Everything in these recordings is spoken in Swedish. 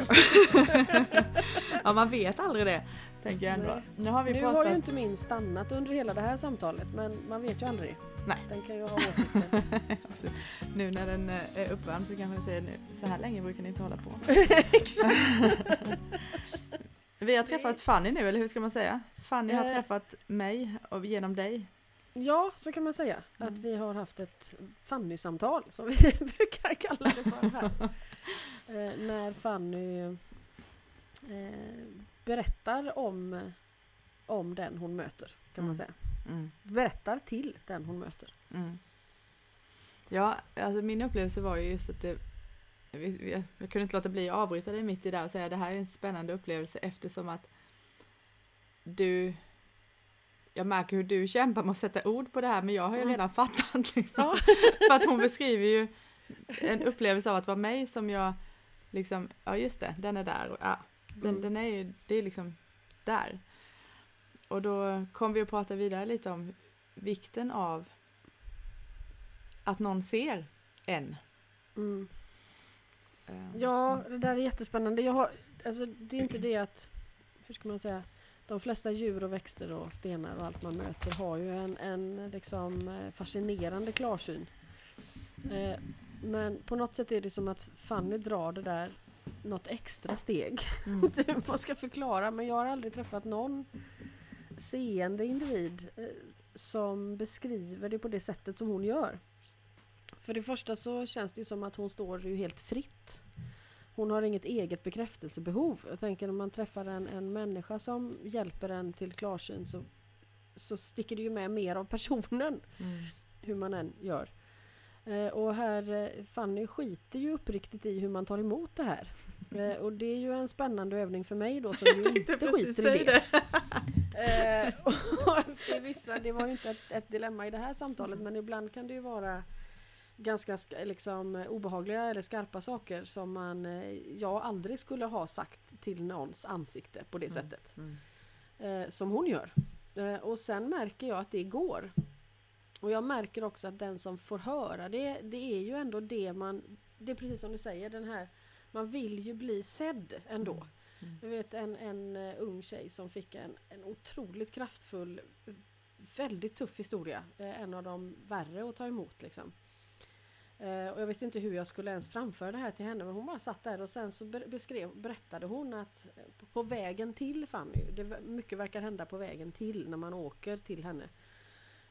are. ja, man vet aldrig det. Tänker jag ändå. Nu har vi Nu pratat... har ju inte min stannat under hela det här samtalet men man vet ju aldrig. Nej. Den kan ju ha åsikter. nu när den eh, är uppvärmd så kanske den säger nu, så här länge brukar ni inte hålla på. Exakt. Vi har träffat Fanny nu, eller hur ska man säga? Fanny har Eh. träffat mig och genom dig. Ja, så kan man säga. Mm. Att vi har haft ett Fanny-samtal som vi brukar kalla det för här. Eh, när Fanny eh, berättar om, om den hon möter, kan man Mm. säga. Mm. Berättar till den hon möter. Mm. Ja, alltså min upplevelse var ju just att det vi- jag kunde inte låta bli att avbryta dig mitt i där och säga det här är en spännande upplevelse eftersom att du jag märker hur du kämpar med att sätta ord på det här men jag har ju Mm. redan fattat liksom. För att hon beskriver ju en upplevelse av att vara mig som jag liksom, ja just det, den är där och ja, den, Mm. den är ju, det är liksom där. Och då kom vi att prata vidare lite om vikten av att någon ser en. Mm. Eh, Ja, det där är jättespännande. Jag har, alltså, det är inte det att, hur ska man säga, de flesta djur och växter och stenar och allt man möter har ju en, en liksom eh, fascinerande klarsyn. Eh, men på något sätt är det som att Fanny drar det där något extra steg. Mm. Hur man ska förklara men jag har aldrig träffat någon seende individ eh, som beskriver det på det sättet som hon gör. För det första så känns det ju som att hon står ju helt fritt. Hon har inget eget bekräftelsebehov. Jag tänker när man träffar en, en människa som hjälper en till klarsyn så, så sticker det ju med mer av personen Mm. hur man än gör. Eh, och här, eh, Fanny skiter ju uppriktigt i hur man tar emot det här. Eh, och det är ju en spännande övning för mig då som ju inte skiter i det. Eh, och vissa, det var ju inte ett, ett dilemma i det här samtalet men ibland kan det ju vara ganska sk- liksom, eh, obehagliga eller skarpa saker som man, jag aldrig skulle ha sagt till någons ansikte på det Mm. sättet. Mm. Som hon gör. Och sen märker jag att det går. Och jag märker också att den som får höra det, det är ju ändå det man, det är precis som du säger, den här, man vill ju bli sedd ändå. Mm. Jag vet en, en eh, ung tjej som fick en, en otroligt kraftfull, väldigt tuff historia. Eh, en av de värre att ta emot liksom. Eh, och jag visste inte hur jag skulle ens framföra det här till henne men hon bara satt där och sen så beskrev, berättade hon att på- vägen till Fanny, det, mycket verkar hända på vägen till när man åker till henne.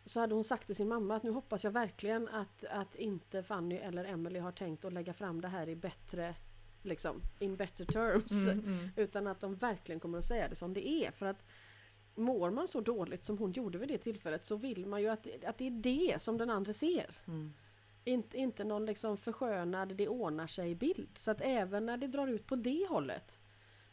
Så hade hon sagt till sin mamma att nu hoppas jag verkligen att, att inte Fanny eller Emily har tänkt att lägga fram det här i bättre, liksom, in better terms. Mm, mm. Utan att de verkligen kommer att säga det som det är. För att mår man så dåligt som hon gjorde vid det tillfället så vill man ju att, att det är det som den andra ser. Mm. Inte, inte någon liksom förskönad, det ordnar sig bild. Så att även när det drar ut på det hållet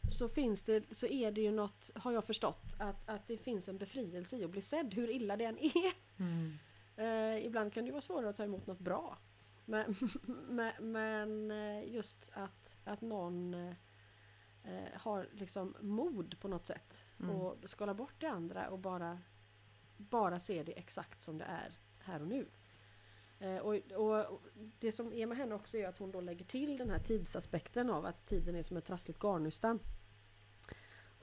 så finns det, så är det ju något, har jag förstått, att, att det finns en befrielse i att bli sedd, hur illa det än är. Mm. Eh, ibland kan det ju vara svårare att ta emot något bra. Men, men, eh, just att, att någon eh, har liksom mod på något sätt Mm. och skala bort det andra och bara, bara se det exakt som det är här och nu. Och, och, och det som är med henne också är att hon då lägger till den här tidsaspekten av att tiden är som ett trassligt garnnystan.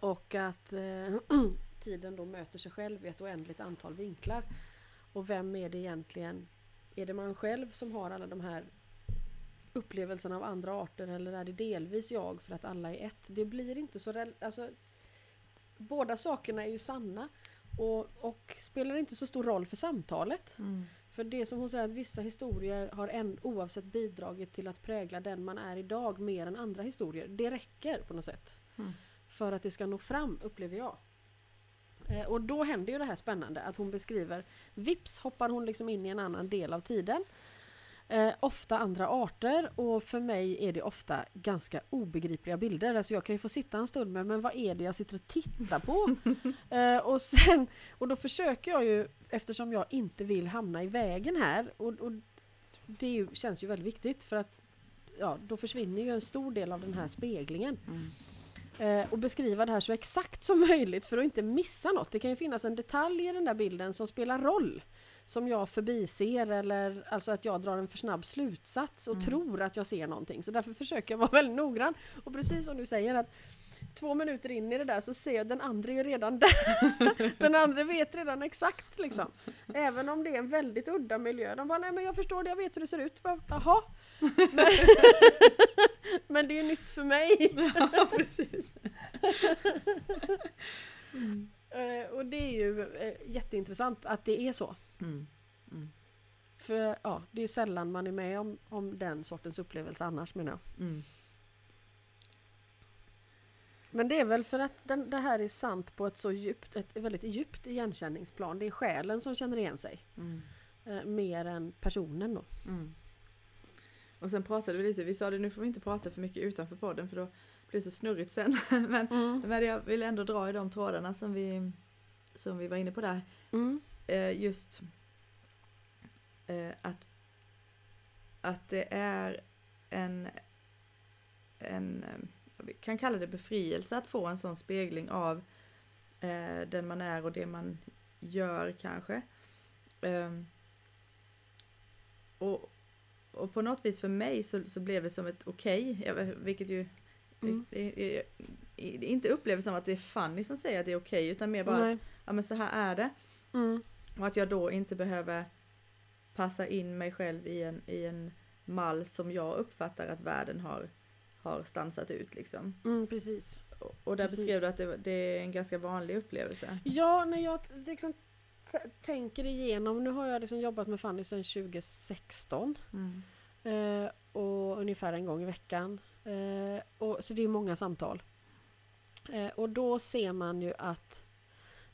Och att eh, tiden då möter sig själv i ett oändligt antal vinklar. Och vem är det egentligen? Är det man själv som har alla de här upplevelserna av andra arter eller är det delvis jag för att alla är ett? Det blir inte så... Alltså, båda sakerna är ju sanna och, och spelar inte så stor roll för samtalet. Mm. För det som hon säger att vissa historier har en, oavsett bidragit till att prägla den man är idag mer än andra historier. Det räcker på något sätt. Mm. För att det ska nå fram, upplever jag. Eh, och då händer ju det här spännande att hon beskriver Vips hoppar hon liksom in i en annan del av tiden. Eh, ofta andra arter och för mig är det ofta ganska obegripliga bilder. Alltså jag kan ju få sitta en stund med men vad är det jag sitter och tittar på? eh, och, sen, och då försöker jag ju, eftersom jag inte vill hamna i vägen här och, och det ju, känns ju väldigt viktigt för att ja, då försvinner ju en stor del av den här speglingen. Mm. Eh, och beskriva det här så exakt som möjligt för att inte missa något. Det kan ju finnas en detalj i den där bilden som spelar roll. Som jag förbiser eller alltså att jag drar en för snabb slutsats och Mm. tror att jag ser någonting. Så därför försöker jag vara väldigt noggrann. Och precis som du säger att två minuter in i det där så ser jag den andra är redan där. den andra vet redan exakt liksom. Även om det är en väldigt udda miljö. De bara, nej men jag förstår det, jag vet hur det ser ut. Bara, Jaha. Men, men det är ju nytt för mig. ja, precis. Eh, Och det är ju eh, jätteintressant att det är så. Mm. För ja, det är sällan man är med om, om den sortens upplevelse annars menar jag. Mm. Men det är väl för att den, det här är sant på ett så djupt, ett väldigt djupt igenkänningsplan. Det är själen som känner igen sig. Mm. Eh, mer än personen då. Mm. Och sen pratade vi lite, vi sa det nu får vi inte prata för mycket utanför podden för då blir det så snurrigt sen. men, men jag vill ändå dra i de trådarna som vi, som vi var inne på där. Mm. Eh, just eh, att, att det är en, en, eh, vi kan kalla det befrielse att få en sån spegling av eh, den man är och det man gör kanske. Ehm, och, och på något vis för mig så, så blev det som ett okej, okay, vilket ju Mm. det inte upplevs som att det är Fanny som säger att det är okej utan mer bara att ja, men så här är det. Mm. Och att jag då inte behöver passa in mig själv i en, i en mall som jag uppfattar att världen har, har stansat ut liksom. Mm, precis. Och, där Precis. beskrev du att det, det är en ganska vanlig upplevelse. Ja, när jag liksom tänker igenom, nu har jag liksom jobbat med Fanny sedan 2016. Mm. Eh, och ungefär en gång i veckan. Eh, och, så det är många samtal. Eh, och då ser man ju att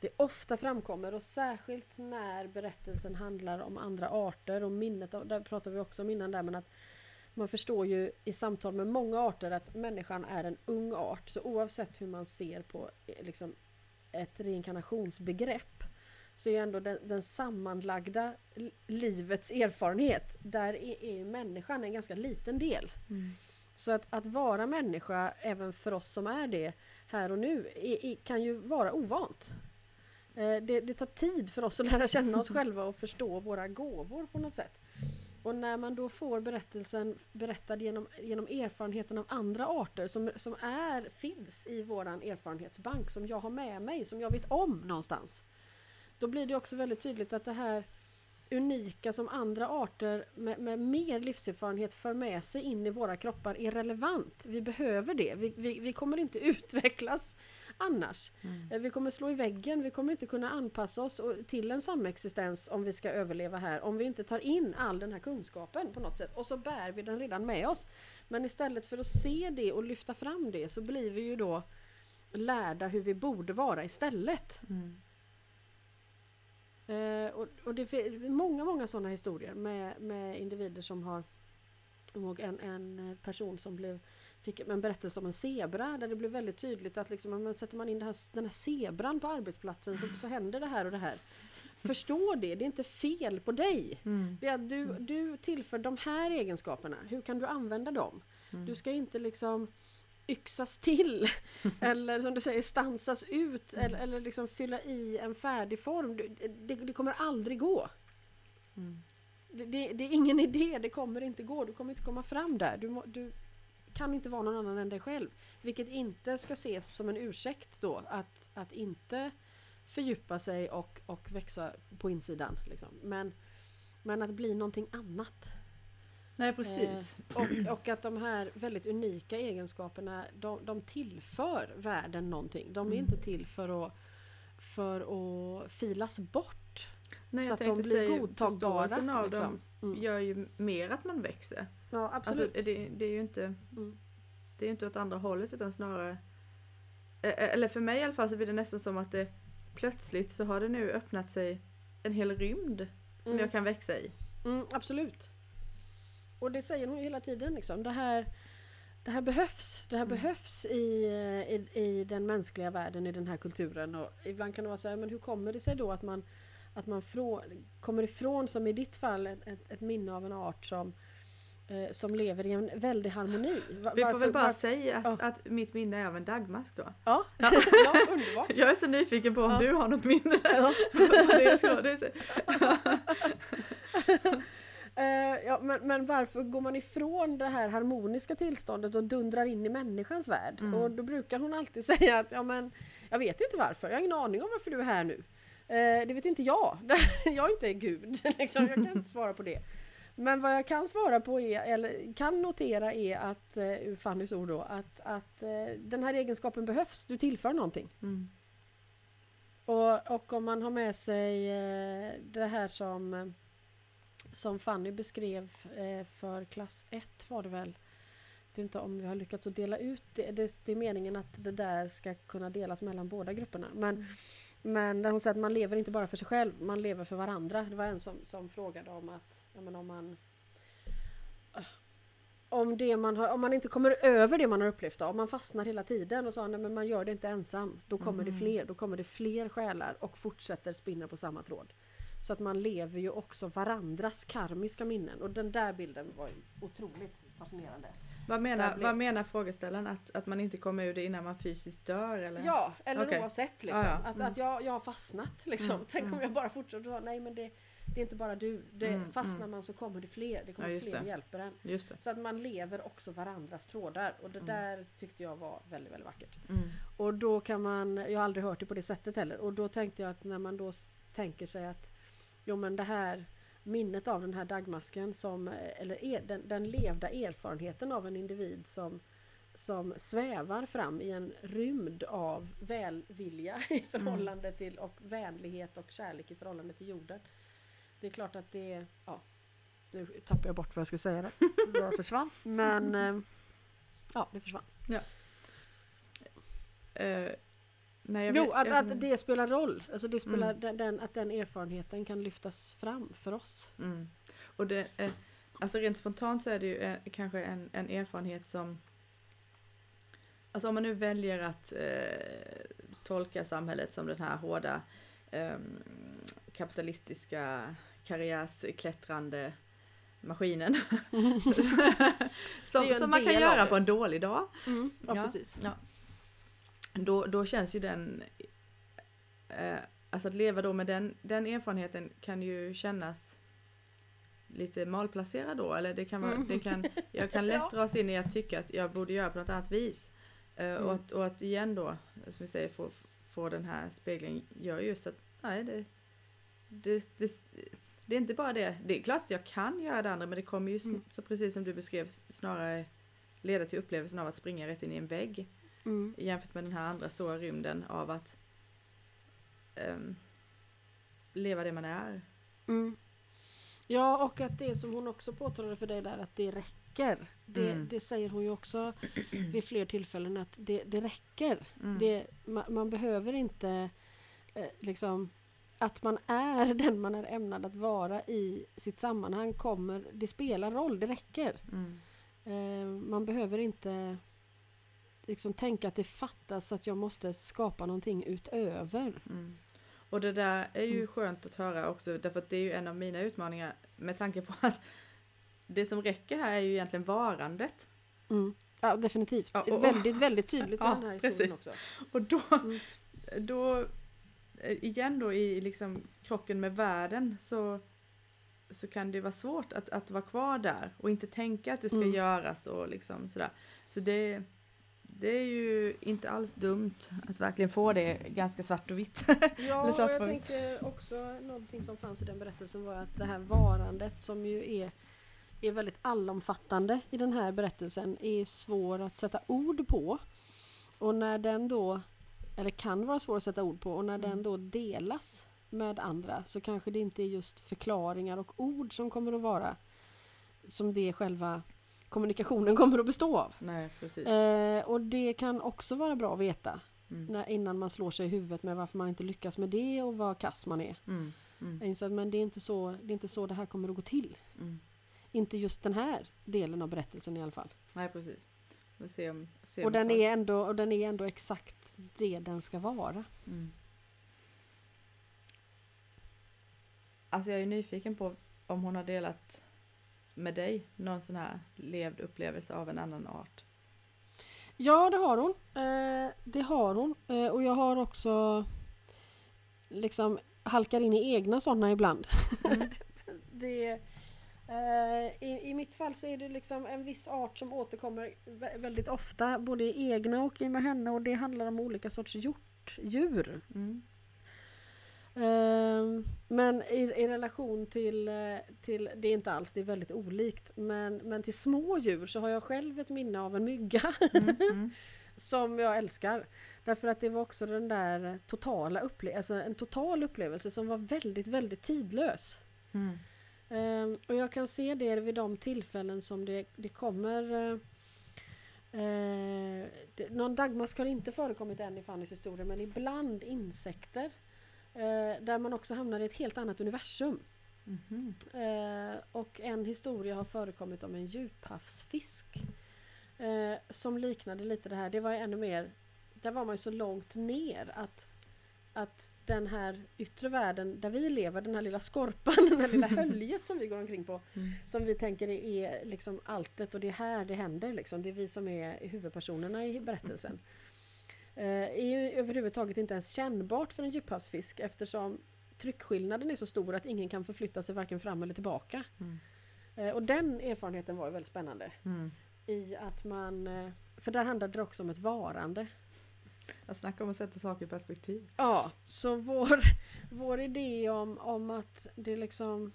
det ofta framkommer och särskilt när berättelsen handlar om andra arter och minnet, där pratar vi också om innan där, men att man förstår ju i samtal med många arter att människan är en ung art. Så oavsett hur man ser på eh, liksom, ett reinkarnationsbegrepp så är ändå den, den sammanlagda li- livets erfarenhet, där är, är människan en ganska liten del. Mm. Så att, att vara människa, även för oss som är det här och nu, är, är, kan ju vara ovant. Eh, det, det tar tid för oss att lära känna oss själva och förstå våra gåvor på något sätt. Och när man då får berättelsen berättad genom, genom erfarenheten av andra arter som, som är, finns i våran erfarenhetsbank, som jag har med mig, som jag vet om någonstans. Då blir det också väldigt tydligt att det här unika som andra arter med, med mer livserfarenhet för med sig in i våra kroppar är relevant. Vi behöver det. Vi, vi, vi kommer inte utvecklas annars. Mm. Eh, Vi kommer slå i väggen, vi kommer inte kunna anpassa oss till en samexistens om vi ska överleva här. Om vi inte tar in all den här kunskapen på något sätt. Och så bär vi den redan med oss. Men istället för att se det och lyfta fram det så blir vi ju då lärda hur vi borde vara istället. Mm. Eh, och, och det är många, många sådana historier med, med individer som har ihåg en, en person som blev, fick en berättelse om en zebra där det blev väldigt tydligt att liksom, om man sätter man in det här, den här zebran på arbetsplatsen så, så händer det här och det här. Förstå det, det är inte fel på dig. Mm. Det är att du, du tillför de här egenskaperna, hur kan du använda dem? Mm. Du ska inte liksom yxas till eller som du säger stansas ut eller, eller liksom fylla i en färdig form. Det, det kommer aldrig gå. Mm. Det, det, det är ingen idé, det kommer inte gå. Du kommer inte komma fram där. Du, må, du kan inte vara någon annan än dig själv. Vilket inte ska ses som en ursäkt då att, att inte fördjupa sig och, och växa på insidan. Liksom. Men, men att bli någonting annat. Nej precis. Eh, och, och att de här väldigt unika egenskaperna de, de tillför världen någonting. De är Mm. inte till för att, för att filas bort. Nej, så att de blir säga godtagbara. förståelsen av liksom. dem Mm. gör ju mer att man växer. Ja, Alltså, absolut. det, det är ju inte Mm. det är inte åt andra hållet utan snarare eller för mig i alla fall så blir det nästan som att det plötsligt så har det nu öppnat sig en hel rymd som Mm. jag kan växa i. Mm, absolut. Och det säger hon ju hela tiden. Liksom. Det, här, det här behövs. Det här Mm. behövs i, i, i den mänskliga världen, i den här kulturen. Och ibland kan det vara så här, men hur kommer det sig då att man, att man frå, kommer ifrån, som i ditt fall, ett, ett, minne av en art som eh, som lever i en väldig harmoni. Va- Vi får väl bara varför- säga att, Ja. att mitt minne är av en dagmask då. Ja, Ja. ja underbart. Jag är så nyfiken på om Ja. du har något minne där. Ja. det är så, det är så. Eh, ja, men, men varför går man ifrån det här harmoniska tillståndet och dundrar in i människans värld? Mm. Och då brukar hon alltid säga att ja, men, jag vet inte varför, jag har ingen aning om varför du är här nu. Eh, det vet inte jag. jag är inte Gud, liksom. jag kan inte svara på det. Men vad jag kan svara på är, eller kan notera är att, eh, ur Fannys ord då, att, att den här egenskapen behövs, du tillför någonting. Mm. Och, och om man har med sig det här som, som Fanny beskrev eh, för klass 1 var det väl. Jag vet inte om vi har lyckats att dela ut det. det. Det är meningen att det där ska kunna delas mellan båda grupperna. Men, men där hon säger att man lever inte bara för sig själv, man lever för varandra. Det var en som, som frågade om att men om man om, det man har, om man inte kommer över det man har upplevt, då, om man fastnar hela tiden och sa nej men man gör det inte ensam, då kommer det Mm. fler, då kommer det fler själar och fortsätter spinna på samma tråd. Så att man lever ju också varandras karmiska minnen och den där bilden var ju otroligt fascinerande. Vad, menar, blev- vad menar frågeställaren? Att, att man inte kommer ur det innan man fysiskt dör? Eller? Ja, eller Okej. oavsett liksom. Ja, ja. Att, Mm. att jag, jag har fastnat liksom. Mm, Tänk om mm. jag bara fortsätter och sa nej men det, det är inte bara du. Det, Mm, fastnar mm. man så kommer det fler, det kommer Ja, fler och det. hjälper en. Så att man lever också varandras trådar och det Mm. där tyckte jag var väldigt, väldigt vackert. Mm. Och då kan man, jag har aldrig hört det på det sättet heller, och då tänkte jag att när man då tänker sig att jo men det här minnet av den här dagmasken som, eh, eller er, den, den levda erfarenheten av en individ som som svävar fram i en rymd av välvilja i förhållande till och vänlighet och kärlek i förhållande till jorden. Det är klart att det, ja, nu tappar jag bort vad jag skulle säga där. Det försvann. Men eh, ja, det försvann. Eh, nej, jag Jo, vet- att, jag vet att det spelar roll. Alltså det spelar, Mm. den, den, att den erfarenheten kan lyftas fram för oss. Mm. Och det, eh, alltså rent spontant så är det ju eh, kanske en, en erfarenhet som Alltså om man nu väljer att eh, tolka samhället som den här hårda ehm, kapitalistiska karriärsklättrande maskinen. Som som man kan göra det. på en dålig dag. Ja, precis. Ja. Då, då känns ju den... Eh, alltså att leva då med den, den erfarenheten kan ju kännas lite malplacerad då. Eller det kan vara, Mm. det kan, jag kan lätt dras in i att tycka att jag borde göra på något annat vis. Eh, Mm. och, att, och att igen då, som vi säger, få, få den här speglingen gör just att nej, det, det, det, det är inte bara det. Det är klart att jag kan göra det andra men det kommer ju, Mm. så precis som du beskrev, snarare leda till upplevelsen av att springa rätt in i en vägg Mm. jämfört med den här andra stora rymden av att ehm, leva det man är. Mm. Ja, och att det som hon också påtalade för dig där, att det räcker. Det, Mm. det säger hon ju också vid fler tillfällen, att det, det räcker. Mm. Det, man, man behöver inte eh, liksom att man är den man är ämnad att vara i sitt sammanhang kommer, det spelar roll, det räcker. Mm. Eh, man behöver inte liksom tänka att det fattas att jag måste skapa någonting utöver. Mm. Och det där är ju Mm. skönt att höra också därför att det är ju en av mina utmaningar med tanke på att det som räcker här är ju egentligen varandet. Mm. Ja, definitivt. Ja, och- och- väldigt, väldigt tydligt i Ja, den här historien precis. också. Och då, Mm. då eh, igen då i liksom krocken med världen så, så kan det vara svårt att, att vara kvar där och inte tänka att det ska Mm. göras och liksom sådär. Så det, det är ju inte alls dumt att verkligen få det ganska svart och vitt. Ja, och jag tänkte också någonting som fanns i den berättelsen var att det här varandet som ju är, är väldigt allomfattande i den här berättelsen är svår att sätta ord på. Och när den då, eller kan vara svår att sätta ord på, och när Mm. den då delas med andra så kanske det inte är just förklaringar och ord som kommer att vara som det själva kommunikationen kommer att bestå av. Nej, precis. Eh, och det kan också vara bra att veta Mm. när, innan man slår sig i huvudet med varför man inte lyckas med det och vad kass man är. Mm. Mm. Att men det är, inte så, det är inte så det här kommer att gå till. Mm. Inte just den här delen av berättelsen i alla fall. Nej, precis. Se om, se Och om den, ett tag. är ändå, och den är ändå exakt det den ska vara. Mm. Alltså jag är nyfiken på om hon har delat med dig? Någon sån här levd upplevelse av en annan art? Ja, det har hon. Eh, det har hon. Eh, och jag har också liksom halkar in i egna sådana ibland. Mm. det, eh, i, I mitt fall så är det liksom en viss art som återkommer väldigt ofta, både i egna och i med henne och det handlar om olika sorts hjortdjur. Mm. Ehm, men i, i, relation till, eh, till, det är inte alls, det är väldigt olikt, men, men till små djur så har jag själv ett minne av en mygga. Mm, mm. som jag älskar. Därför att det var också den där totala upplevelsen, alltså en total upplevelse som var väldigt, väldigt tidlös. Mm. Um, och jag kan se det vid de tillfällen som det, det kommer uh, uh, det, Någon dagmask har inte förekommit än i Fannys historia men ibland insekter uh, där man också hamnar i ett helt annat universum. Mm -hmm. och en historia har förekommit om en djuphavsfisk eh, som liknade lite det här. Det var ännu mer, där var man ju så långt ner att, att den här yttre världen där vi lever, den här lilla skorpan, den här lilla höljet som vi går omkring på, mm. som vi tänker är liksom alltet och det är här det händer liksom. Det är vi som är huvudpersonerna i berättelsen. Eh, är ju överhuvudtaget inte ens kännbart för en djuphavsfisk eftersom tryckskillnaden är så stor att ingen kan förflytta sig varken fram eller tillbaka. Mm. Eh, och den erfarenheten var ju väldigt spännande. Mm i att man... Eh, för där handlade det också om ett varande. Jag snackar om att sätta saker i perspektiv. Ja, så vår, vår idé om, om att det liksom...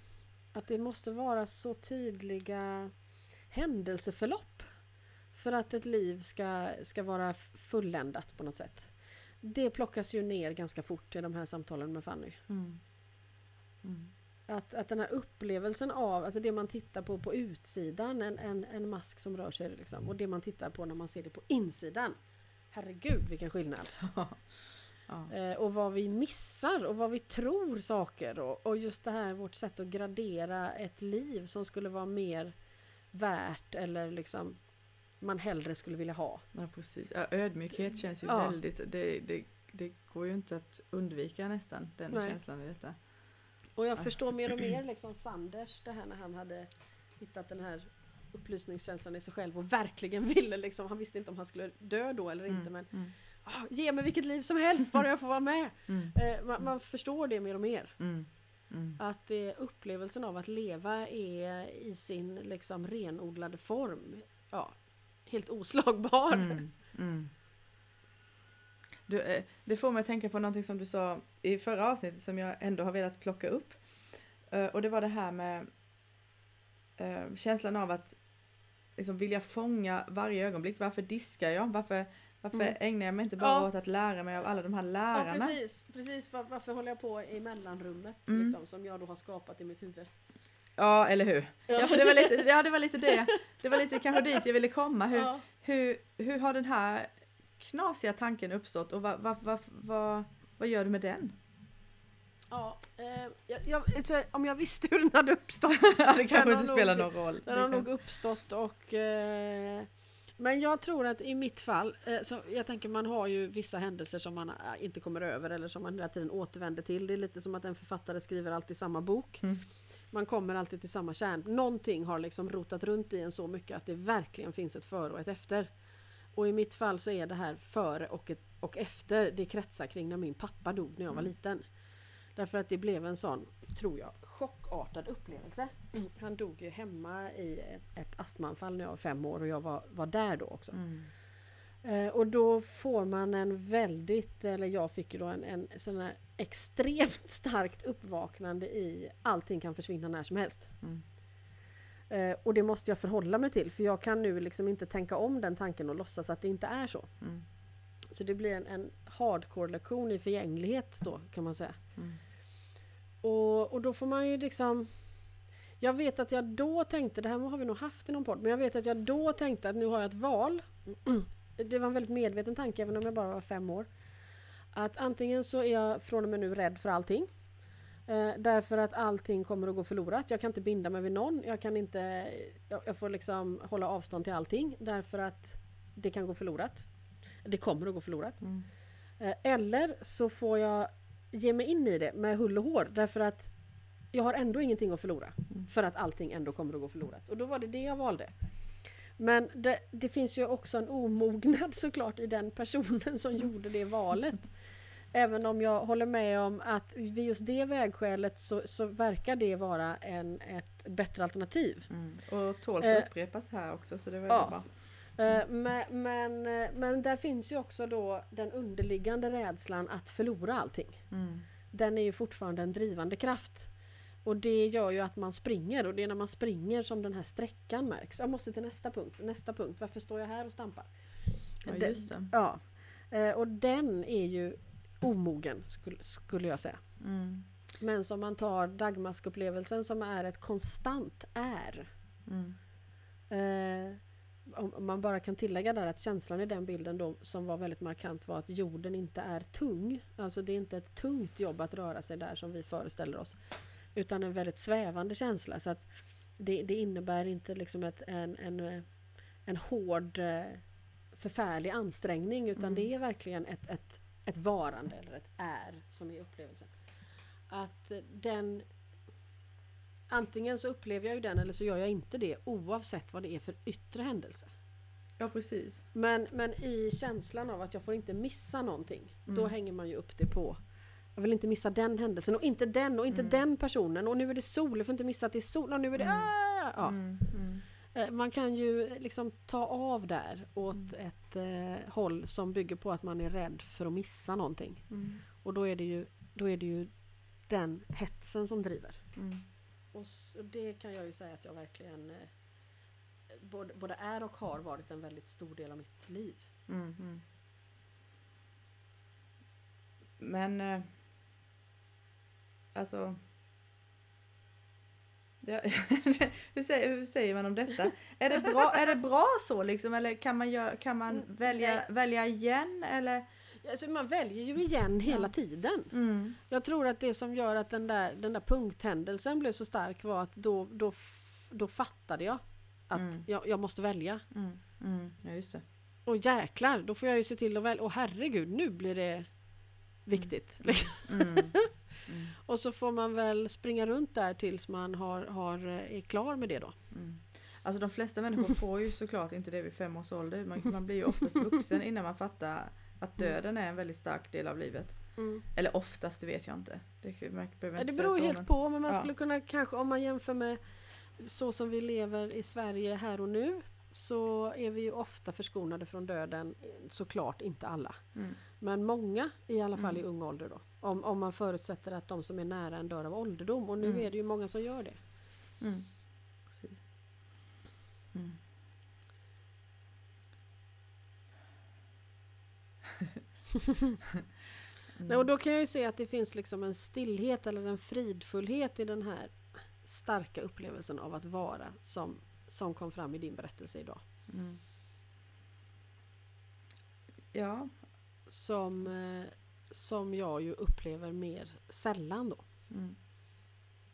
Att det måste vara så tydliga händelseförlopp för att ett liv ska, ska vara fulländat på något sätt. Det plockas ju ner ganska fort i de här samtalen med Fanny. Mm. Mm. Att, att den här upplevelsen av, alltså det man tittar på på utsidan, en, en, en mask som rör sig liksom, och det man tittar på när man ser det på insidan. Herregud vilken skillnad! ja. eh, och vad vi missar och vad vi tror saker och, och just det här vårt sätt att gradera ett liv som skulle vara mer värt eller liksom man hellre skulle vilja ha. Ja precis, ja, ödmjukhet känns ju ja. väldigt, det, det, det går ju inte att undvika nästan den Nej. känslan i detta. Och jag förstår mer och mer liksom Sanders, det här när han hade hittat den här upplysningskänslan i sig själv och verkligen ville liksom, han visste inte om han skulle dö då eller inte mm, men mm. Ah, Ge mig vilket liv som helst bara jag får vara med! Mm, eh, man, man, förstår det mer och mer. Mm, mm. Att eh, upplevelsen av att leva är i sin liksom renodlade form, ja, helt oslagbar. Mm, du, eh, det får mig att tänka på någonting som du sa i förra avsnittet som jag ändå har velat plocka upp. Eh, och det var det här med eh, känslan av att liksom vilja fånga varje ögonblick. Varför diskar jag? Varför, varför mm. ägnar jag mig inte bara ja. åt att lära mig av alla de här lärarna? Ja, precis, precis. Var, varför håller jag på i mellanrummet mm. liksom, som jag då har skapat i mitt huvud? Ja, eller hur? Ja. för det var lite, ja, det var lite det. Det var lite kanske dit jag ville komma. Hur, ja. hur, hur har den här knasiga tanken uppstått och vad, vad, vad, vad, vad gör du med den? Ja, eh, jag, jag, alltså, om jag visste hur den hade uppstått. ja, det kanske inte spelar någon roll. Den har nog uppstått och eh, men jag tror att i mitt fall, eh, så jag tänker man har ju vissa händelser som man eh, inte kommer över eller som man hela tiden återvänder till. Det är lite som att en författare skriver alltid samma bok. Mm. Man kommer alltid till samma kärn. Någonting har liksom rotat runt i en så mycket att det verkligen finns ett före och ett efter. Och i mitt fall så är det här före och, ett, och efter det kretsar kring när min pappa dog när jag var mm. liten. Därför att det blev en sån, tror jag, chockartad upplevelse. Mm. Han dog ju hemma i ett, ett astmaanfall när jag var fem år och jag var, var där då också. Mm. Eh, och då får man en väldigt, eller jag fick ju då en, en sån här extremt starkt uppvaknande i allting kan försvinna när som helst. Mm. Eh, och det måste jag förhålla mig till för jag kan nu liksom inte tänka om den tanken och låtsas att det inte är så. Mm. Så det blir en, en hardcore-lektion i förgänglighet då kan man säga. Mm. Och, och då får man ju liksom Jag vet att jag då tänkte, det här har vi nog haft i någon podd, men jag vet att jag då tänkte att nu har jag ett val. Det var en väldigt medveten tanke även om jag bara var fem år. Att antingen så är jag från och med nu rädd för allting. Eh, därför att allting kommer att gå förlorat. Jag kan inte binda mig vid någon. Jag kan inte... Jag, jag, får liksom hålla avstånd till allting därför att det kan gå förlorat. Det kommer att gå förlorat. Mm. Eh, eller så får jag ge mig in i det med hull och hår därför att jag har ändå ingenting att förlora. Mm. För att allting ändå kommer att gå förlorat. Och då var det det jag valde. Men det, det finns ju också en omognad såklart i den personen som gjorde det valet. Även om jag håller med om att vid just det vägskälet så, så verkar det vara en, ett bättre alternativ. Mm. Och tåls Eh, att upprepas här också så det var ja. bra. Eh, Men, men, eh, men där finns ju också då den underliggande rädslan att förlora allting. Mm. Den är ju fortfarande en drivande kraft. Och det gör ju att man springer och det är när man springer som den här sträckan märks. Jag måste till nästa punkt. Nästa punkt. Varför står jag här och stampar? Ja, just det. Ja. Eh, Och den är ju omogen skulle, skulle jag säga. Mm. Men som man tar Dagmaskupplevelsen som är ett konstant är. Mm. Eh, om man bara kan tillägga där att känslan i den bilden då som var väldigt markant var att jorden inte är tung. Alltså det är inte ett tungt jobb att röra sig där som vi föreställer oss. Utan en väldigt svävande känsla. Så att det, det innebär inte liksom ett, en, en, en hård eh, förfärlig ansträngning utan Mm. det är verkligen ett, ett, ett varande eller ett är som är upplevelsen. Att den Antingen så upplever jag ju den eller så gör jag inte det oavsett vad det är för yttre händelse. Ja precis. Men, men i känslan av att jag får inte missa någonting, då Mm. hänger man ju upp det på jag vill inte missa den händelsen och inte den och inte Mm. den personen och nu är det sol, jag får inte missa att det är sol och nu är det... Ah! Ja. Mm. Mm. Eh, Man kan ju liksom ta av där åt ett eh, håll som bygger på att man är rädd för att missa någonting. Och då är det ju, då är det ju den hetsen som driver. Och det kan jag ju säga att jag verkligen eh, både, både är och har varit en väldigt stor del av mitt liv. Mm. Mm. Men eh, alltså ja, hur, säger, hur säger man om detta? Är det bra, är det bra så liksom eller kan man, gö- kan man Mm, välja, nej. välja igen eller? Alltså man väljer ju igen hela Ja. tiden. Mm. Jag tror att det som gör att den där, den där punkthändelsen blev så stark var att då, då, då fattade jag att Mm. jag, jag måste välja. Mm. Mm. Ja just det. Och jäklar, då får jag ju se till att välja. Och herregud, nu blir det viktigt. Mm. Mm. Och så får man väl springa runt där tills man har, har, eh, är klar med det då. Mm. Alltså de flesta människor får ju såklart inte det vid fem års ålder. Man, man blir ju oftast vuxen innan man fattar att döden är en väldigt stark del av livet. Eller oftast, det vet jag inte. Det, man behöver Ja, inte det säga beror så, helt men- på, men man ja. skulle kunna kanske om man jämför med så som vi lever i Sverige här och nu så är vi ju ofta förskonade från döden, såklart inte alla. Mm. Men många i alla fall Mm. i ung ålder då. Om, om man förutsätter att de som är nära en dör av ålderdom och nu Mm. är det ju många som gör det. Mm. Precis. Mm. Nej, och då kan jag ju se att det finns liksom en stillhet eller en fridfullhet i den här starka upplevelsen av att vara som, som kom fram i din berättelse idag. Mm. Ja. Som, eh, som jag ju upplever mer sällan då. Mm.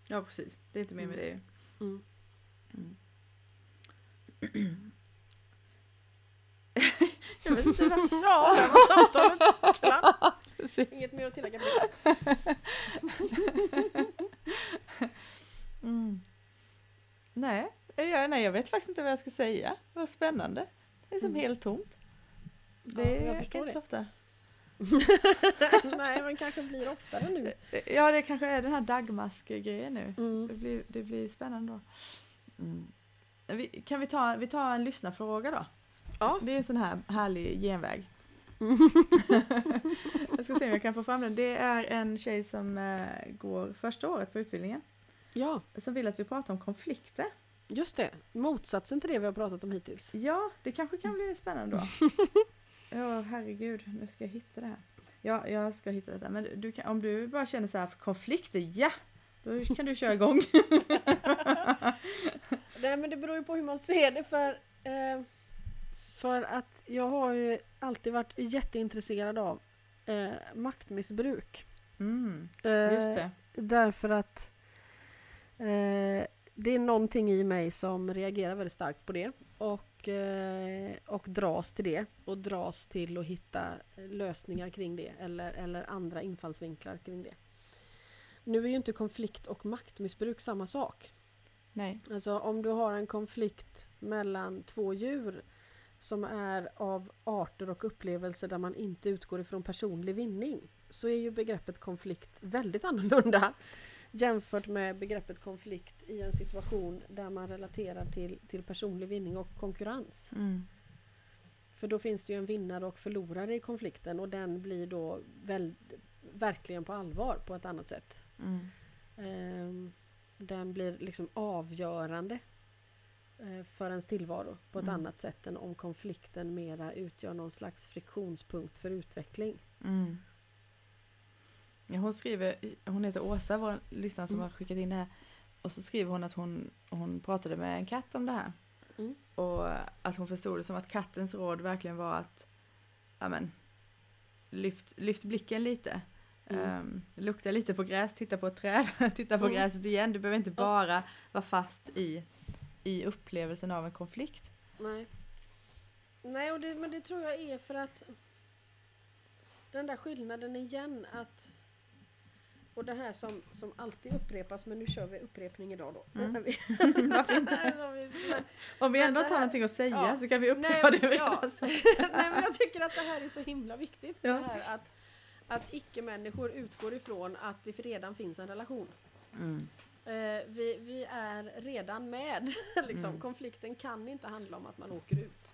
Ja precis, det är inte mer med det ju. Mm. Mm. jag vet inte vad... Ja, där var samtalet klart. Inget mer att tillägga. Mm. Nej, jag, nej, jag vet faktiskt inte vad jag ska säga. Vad spännande. Det är som Mm. helt tomt. Det Ja, jag inte det. så ofta. Nej, men kanske blir oftare nu. Ja, det kanske är den här dagmask-grejen nu. Det Mm. blir, det blir spännande då. Mm. Vi, kan vi ta, vi tar en lyssnarfråga då? Ja. Det är en sån här härlig genväg. jag ska se om jag kan få fram den. Det är en tjej som eh, går första året på utbildningen. Ja, Som vill att vi pratar om konflikter. Just det. Motsatsen till det vi har pratat om hittills. Ja, det kanske kan bli spännande då. Ja, herregud. Nu ska jag hitta det här. Ja, jag ska hitta det där. Men du kan, om du bara känner så här, konflikter, ja! Då kan du köra igång. Nej, men det beror ju på hur man ser det för eh, för att jag har ju alltid varit jätteintresserad av eh, maktmissbruk. Mm, Eh, just det. Därför att eh, det är någonting i mig som reagerar väldigt starkt på det och, eh, och dras till det och dras till att hitta lösningar kring det eller, eller andra infallsvinklar kring det. Nu är ju inte konflikt och maktmissbruk samma sak. Nej. Alltså om du har en konflikt mellan två djur som är av arter och upplevelser där man inte utgår ifrån personlig vinning så är ju begreppet konflikt väldigt annorlunda jämfört med begreppet konflikt i en situation där man relaterar till, till personlig vinning och konkurrens. Mm. För då finns det ju en vinnare och förlorare i konflikten och den blir då väl, verkligen på allvar på ett annat sätt. Mm. Ehm, den blir liksom avgörande eh, för ens tillvaro på ett Mm. annat sätt än om konflikten mera utgör någon slags friktionspunkt för utveckling. Mm. Ja, hon skriver, hon heter Åsa, vår lyssnare som Mm. har skickat in det här. Och så skriver hon att hon, hon pratade med en katt om det här. Mm. Och att hon förstod det som att kattens råd verkligen var att ja, men, lyft, lyft blicken lite. Mm. Um, lukta lite på gräs, titta på ett träd, titta på Mm. gräset igen. Du behöver inte bara vara fast i, i upplevelsen av en konflikt. Nej, Nej och det, men det tror jag är för att den där skillnaden igen att och det här som, som alltid upprepas, men nu kör vi upprepning idag då. Mm. Varför inte? Om vi ändå här- någonting att säga ja. så kan vi upprepa Nej, det vi ja. Nej men jag tycker att det här är så himla viktigt. Ja. Det här att, att icke-människor utgår ifrån att det redan finns en relation. Mm. Eh, vi, vi är redan med. liksom. Mm. Konflikten kan inte handla om att man åker ut.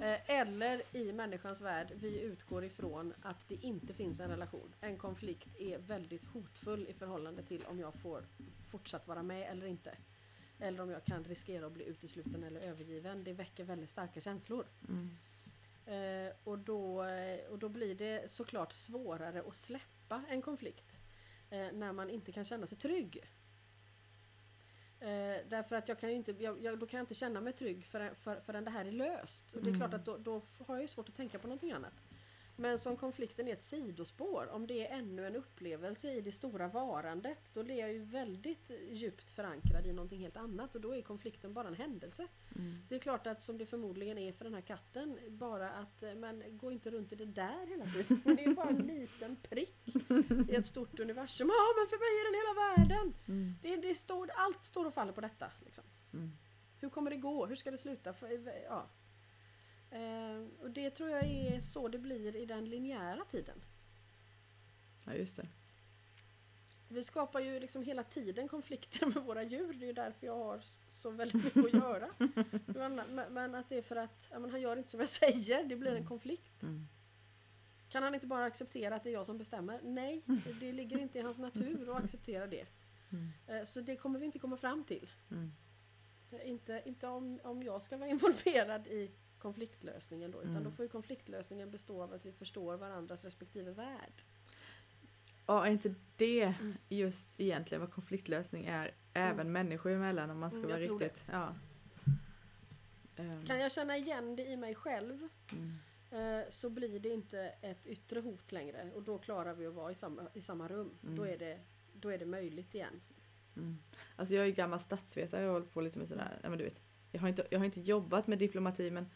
Eh, eller i människans värld, vi utgår ifrån att det inte finns en relation. En konflikt är väldigt hotfull i förhållande till om jag får fortsatt vara med eller inte. Eller om jag kan riskera att bli utesluten eller övergiven. Det väcker väldigt starka känslor. Mm. Eh, och, då, eh, och då blir det såklart svårare att släppa en konflikt eh, när man inte kan känna sig trygg. Eh, därför att jag kan ju inte, jag, jag, då kan jag inte känna mig trygg förrän, för, förrän det här är löst. Och det är Mm. klart att då, då har jag ju svårt att tänka på någonting annat. Men som konflikten är ett sidospår, om det är ännu en upplevelse i det stora varandet, då är jag ju väldigt djupt förankrad i någonting helt annat och då är konflikten bara en händelse. Mm. Det är klart att som det förmodligen är för den här katten, bara att eh, men gå inte runt i det där hela tiden. Det är bara en liten prick i ett stort universum. Ja men för mig är den hela världen! Mm. Det, det står, allt står och faller på detta. Liksom. Mm. Hur kommer det gå? Hur ska det sluta? Ja. Eh, och det tror jag är så det blir i den linjära tiden. Ja, just det. Vi skapar ju liksom hela tiden konflikter med våra djur. Det är ju därför jag har så väldigt mycket att göra. Men, att det är för att ja, han gör inte som jag säger. Det blir en Mm. konflikt. Mm. Kan han inte bara acceptera att det är jag som bestämmer? Nej, det, det ligger inte i hans natur att acceptera det. Mm. Eh, Så det kommer vi inte komma fram till. Mm. Eh, Inte, inte om, om jag ska vara involverad i konfliktlösningen då. Utan Mm. då får ju konfliktlösningen bestå av att vi förstår varandras respektive värld. Ja, är inte det Mm. just egentligen vad konfliktlösning är även Mm. människor emellan om man ska Mm, vara riktigt... Ja. Ehm, Kan jag känna igen det i mig själv mm. eh, så blir det inte ett yttre hot längre. Och då klarar vi att vara i samma, i samma rum. Mm. Då, är det, då är det möjligt igen. Mm. Alltså jag är ju gammal statsvetare, har hållit på lite med sådär, ja men du vet. Jag har inte, jag har inte jobbat med diplomati men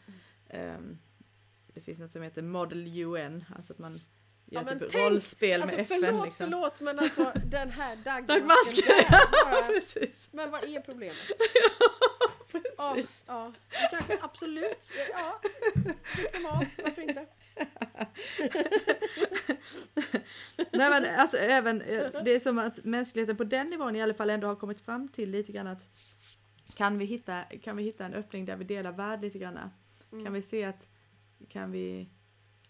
ehm, det finns något som heter Model UN, alltså att man gör Ja, typ tänk- rollspel Alltså med FN förlåt, liksom. förlåt men alltså den här Dagmasken! bara- Precis. Men vad är problemet? Precis. Ja, ja. Kanske absolut ja. Diplomat, varför inte? Nej men alltså även, eh, det är som att mänskligheten på den nivån i alla fall ändå har kommit fram till lite grann att kan vi hitta, kan vi hitta en öppning där vi delar värld lite grann? Mm. Kan vi se att, kan vi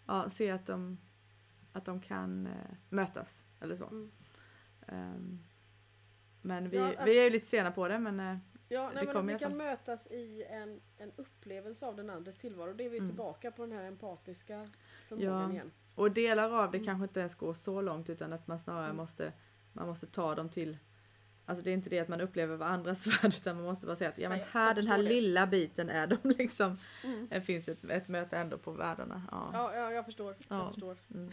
ja, se att de, att de kan eh, mötas eller så. Mm. Ehm, men vi, Ja, att- vi är ju lite sena på det men eh, Ja, Det nej, men att vi kan mötas i en, en upplevelse av den andres tillvaro. Det är vi Mm. tillbaka på den här empatiska förmågan Ja. igen. och delar av det Mm. kanske inte ens går så långt utan att man snarare Mm. måste, man måste ta dem till Alltså det är inte det att man upplever varandras värld utan man måste bara säga att ja men här jag den här det. lilla biten är de liksom. Mm. Det finns ett, ett möte ändå på världarna. Ja. Ja, ja, jag förstår. Jag Ja. förstår. Mm.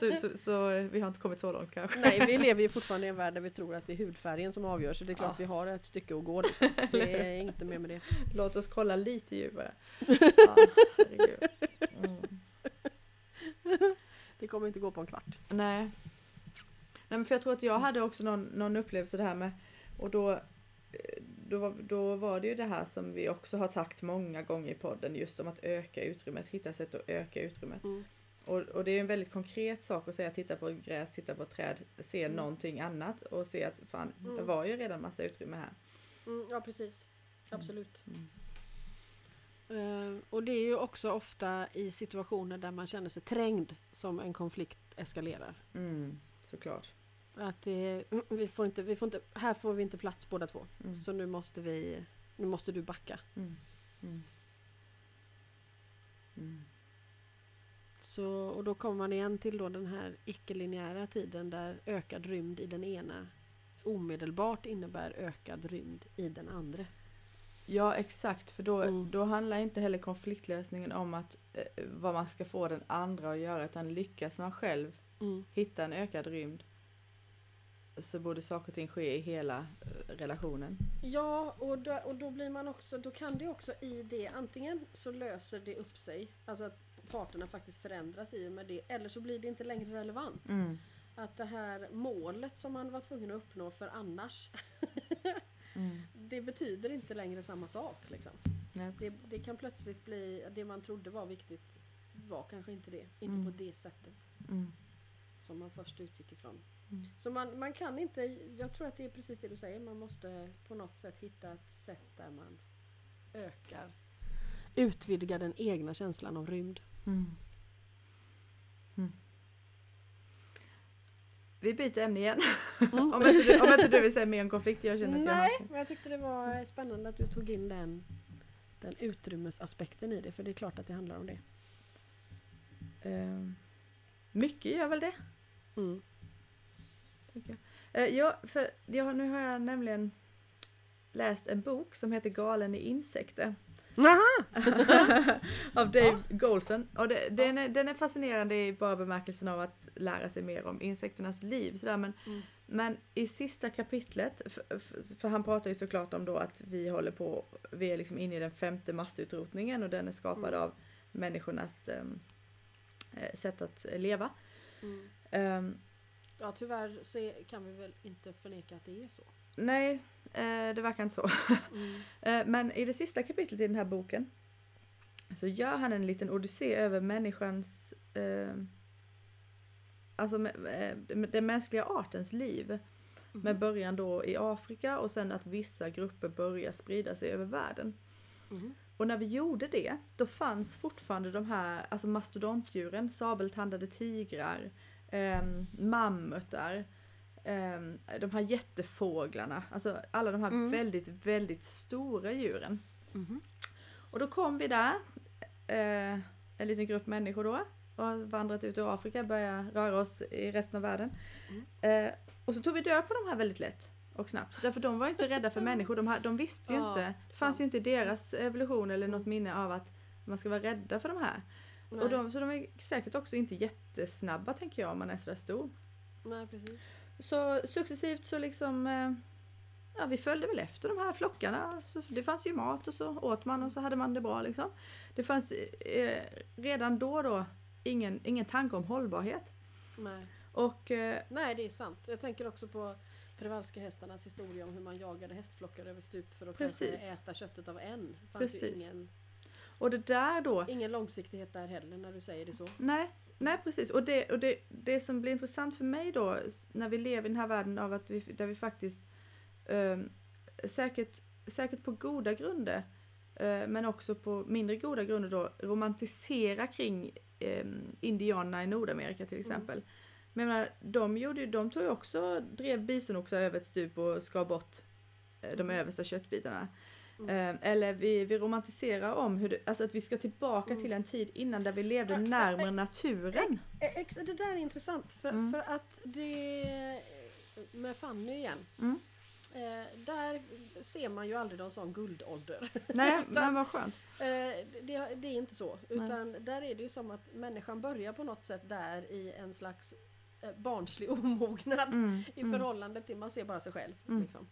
Så, så, så vi har inte kommit så långt kanske. Nej, vi lever ju fortfarande i en värld där vi tror att det är hudfärgen som avgör. Så det är klart Ja. vi har ett stycke att gå. Liksom. Det är inte mer med det. Låt oss kolla lite djupare. Ja, mm. Det kommer inte gå på en kvart. Nej. Men för jag tror att jag hade också någon, någon upplevelse det här med och då, eh, då, då var det ju det här som vi också har sagt många gånger i podden just om att öka utrymmet, hitta sätt att öka utrymmet. Mm. Och, och det är en väldigt konkret sak att säga, titta på gräs, titta på träd, se Mm. någonting annat och se att fan, det Mm. var ju redan massa utrymme här. Mm, ja precis, absolut. Eh, och det är ju också ofta i situationer där man känner sig trängd som en konflikt eskalerar. Mm, såklart. Att det, vi får inte, vi får inte, här får vi inte plats båda två. Mm. Så nu måste vi, nu måste du backa. Mm. Mm. Mm. Så, och då kommer man igen till då den här icke-linjära tiden där ökad rymd i den ena omedelbart innebär ökad rymd i den andra. Ja exakt, för då, Mm. då handlar inte heller konfliktlösningen om att eh, vad man ska få den andra att göra utan lyckas man själv Mm. hitta en ökad rymd så borde saker och ting ske i hela eh, relationen. Ja, och då, och då blir man också, då kan det också i det, antingen så löser det upp sig, alltså att parterna faktiskt förändras i och med det, eller så blir det inte längre relevant. Mm. Att det här målet som man var tvungen att uppnå för annars, Mm. det betyder inte längre samma sak. Liksom. Det, det kan plötsligt bli, det man trodde var viktigt var kanske inte det. Inte Mm. på det sättet Mm. som man först utgick ifrån. Mm. Så man, man kan inte, jag tror att det är precis det du säger, man måste på något sätt hitta ett sätt där man ökar, utvidgar den egna känslan av rymd. Mm. Mm. Vi byter ämne igen. Mm. om, inte du, om inte du vill säga mer om konflikt. Jag känner att jag Nej, har- men jag tyckte det var spännande att du tog in den, den utrymmesaspekten i det, för det är klart att det handlar om det. Ehm, mycket gör väl det. Mm. Tycker jag. Eh, ja, för jag, nu har jag nämligen läst en bok som heter Galen i insekter. av Dave Golson. Och det, den, är, den är fascinerande i bara bemärkelsen av att lära sig mer om insekternas liv. Sådär. Men, Mm. men i sista kapitlet, för, för, han pratar ju såklart om då att vi håller på, vi är liksom inne i den femte massutrotningen och den är skapad Mm. av människornas eh, sätt att leva. Mm. Ehm, Ja, tyvärr så är, kan vi väl inte förneka att det är så. nej, eh, det verkar inte så. Mm. Eh, Men i det sista kapitlet i den här boken så gör han en liten odyssé över människans, eh, alltså eh, den mänskliga artens liv. Med början då i Afrika och sen att vissa grupper börjar sprida sig över världen. Mm. Och när vi gjorde det, då fanns fortfarande de här alltså mastodontdjuren, sabeltandade tigrar, eh, mammutar, eh, de här jättefåglarna, alltså alla de här Mm. väldigt, väldigt stora djuren. Mhm. Och då kom vi där, eh, en liten grupp människor då, och har vandrat ut ur Afrika, börjar röra oss i resten av världen. Eh, och så tog vi död på de här väldigt lätt och snabbt. Därför de var ju inte rädda för människor, de, här, de visste ju Ja, inte, det fanns ju sant. inte i deras evolution eller något minne av att man ska vara rädda för de här. Nej. Och de, så de är säkert också inte jättesnabba tänker jag om man är sådär stor. Nej, precis. Så successivt så liksom eh, Ja, vi följde väl efter de här flockarna. Så det fanns ju mat och så åt man och så hade man det bra liksom. Det fanns eh, redan då då ingen, ingen tanke om hållbarhet. Nej. Och eh, Nej, det är sant. Jag tänker också på Prevalska hästarnas historia om hur man jagade hästflockar över stup för att Precis. äta köttet av en. Det fanns ju Precis. ingen, Och det där då, ingen långsiktighet där heller när du säger det så. nej, nej precis. Och, det, och det, det som blir intressant för mig då, när vi lever i den här världen av att vi, där vi faktiskt eh, säkert, säkert på goda grunder, eh, men också på mindre goda grunder då, romantisera kring eh, indianerna i Nordamerika till exempel. Men jag menar, de, gjorde, de tog ju också, drev bisonoxar över ett stup och skar bort eh, de översta köttbitarna. Mm. Eh, Eller vi, vi romantiserar om hur det, alltså att vi ska tillbaka Mm. till en tid innan där vi levde närmare naturen. Det där är intressant för, Mm. för att det med Fanny igen. Eh, där ser man ju aldrig någon sån guldålder. Nej, men vad skönt. Eh, det, det är inte så. Utan där är det ju som att människan börjar på något sätt där i en slags eh, barnslig omognad Mm, i mm, förhållande till man ser bara sig själv. Liksom.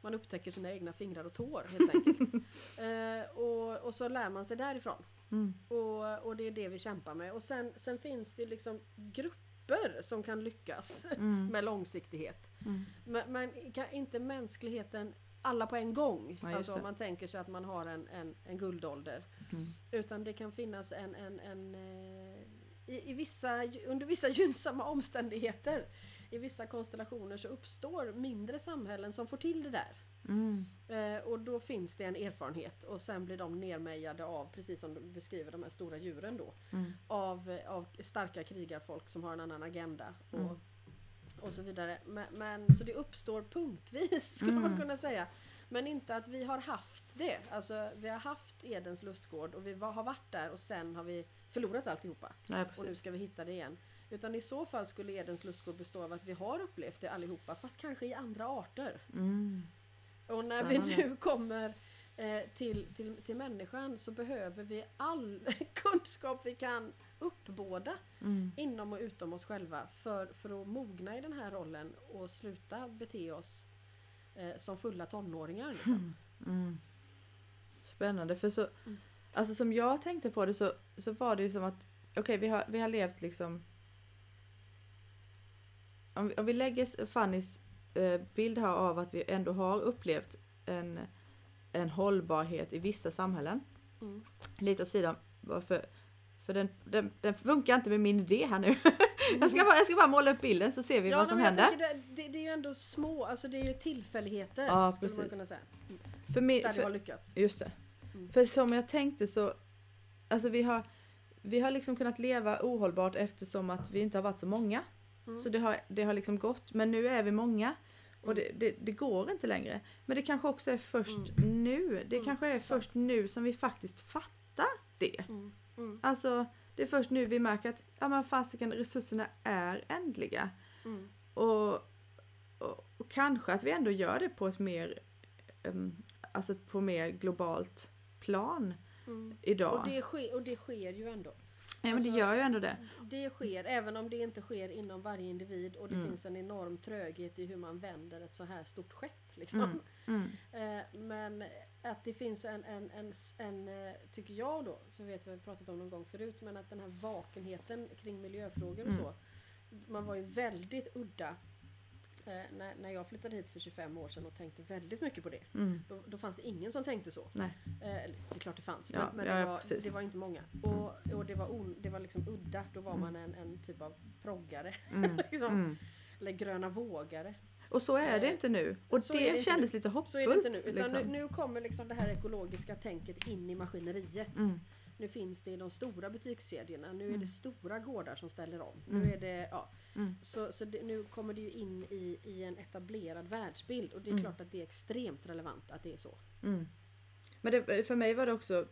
Man upptäcker sina egna fingrar och tår helt enkelt. eh, och, och så lär man sig därifrån. mm, Och, och det är det vi kämpar med. Och sen, sen finns det ju liksom grupper som kan lyckas Mm. med långsiktighet. Mm. Men, men kan inte mänskligheten alla på en gång. Ja, alltså om man tänker sig att man har en, en, en guldålder. Mm. Utan det kan finnas en, en, en eh, i, i vissa, under vissa gynnsamma omständigheter i vissa konstellationer så uppstår mindre samhällen som får till det där. Mm. Eh, och då finns det en erfarenhet och sen blir de nermejade av, precis som du beskriver de här stora djuren då, Mm. av, eh, av starka krigarfolk som har en annan agenda. Och, Mm. och så vidare. Men, men så det uppstår punktvis skulle man Mm. kunna säga. Men inte att vi har haft det. Alltså vi har haft Edens lustgård och vi har varit där och sen har vi förlorat alltihopa. Nej, Och nu ska vi hitta det igen. Utan i så fall skulle Edens lustgård bestå av att vi har upplevt det allihopa fast kanske i andra arter. Mm. Och när vi Spännande. nu kommer eh, till, till, till människan så behöver vi all kunskap vi kan uppbåda Mm. inom och utom oss själva för, för att mogna i den här rollen och sluta bete oss eh, som fulla tonåringar. Liksom. Mm. Spännande, för så, Mm. alltså som jag tänkte på det så, så var det ju som att, okej vi, har, vi har levt liksom, om vi, om vi lägger Fannys eh, bild här av att vi ändå har upplevt en, en hållbarhet i vissa samhällen, Mm. lite åt sidan, för, för den, den, den funkar inte med min idé här nu. jag, ska bara, jag ska bara måla upp bilden så ser vi vad nej, som händer. Det, det, det är ju ändå små, alltså det är ju tillfälligheter Ja, skulle man precis. kunna säga. För mi- Där det för- har lyckats. Just det. Mm. För som jag tänkte så, alltså vi har, vi har liksom kunnat leva ohållbart eftersom att vi inte har varit så många. Mm. Så det har, det har liksom gått, men nu är vi många. Och det, det, det går inte längre. Men det kanske också är först nu. Det Mm, kanske är först nu som vi faktiskt fattar det. Mm. Mm. Alltså, det är först nu vi märker att ja, men fasiken, resurserna är ändliga. Mm. Och, och, och kanske att vi ändå gör det på ett mer, um, alltså på mer globalt plan Mm. idag. Och, det sker, och det sker ju ändå. Ja men det alltså- gör ju ändå det. Det sker, även om det inte sker inom varje individ och det Mm. finns en enorm tröghet i hur man vänder ett så här stort skepp. Liksom. Mm. Mm. Eh, Men att det finns en, en, en, en, eh, tycker jag då, som vet vi har pratat om någon gång förut, men att den här vakenheten kring miljöfrågor och Mm. så. Man var ju väldigt udda när, när jag flyttade hit för 25 år sedan och tänkte väldigt mycket på det. Mm. Då, då fanns det ingen som tänkte så. Nej. Eh, det är klart det fanns, Ja, men, men ja, det, var, det var inte många. Och, och det, var on, det var liksom udda, då var Mm. man en, en typ av proggare. Mm. liksom. Mm. Eller gröna vågare. Och så är det Eh, inte nu. Och så det, det kändes nu. lite Så hoppfullt. är det inte nu. Utan liksom. nu, nu kommer liksom det här ekologiska tänket in i maskineriet. Mm. Nu finns det i de stora butikskedjorna. Nu är Mm. det stora gårdar som ställer om. Mm. Nu är det, ja. Mm. Så, så det, nu kommer det ju in i, i en etablerad världsbild. Och det är Mm. klart att det är extremt relevant att det är så. Mm. Men det, för mig var det också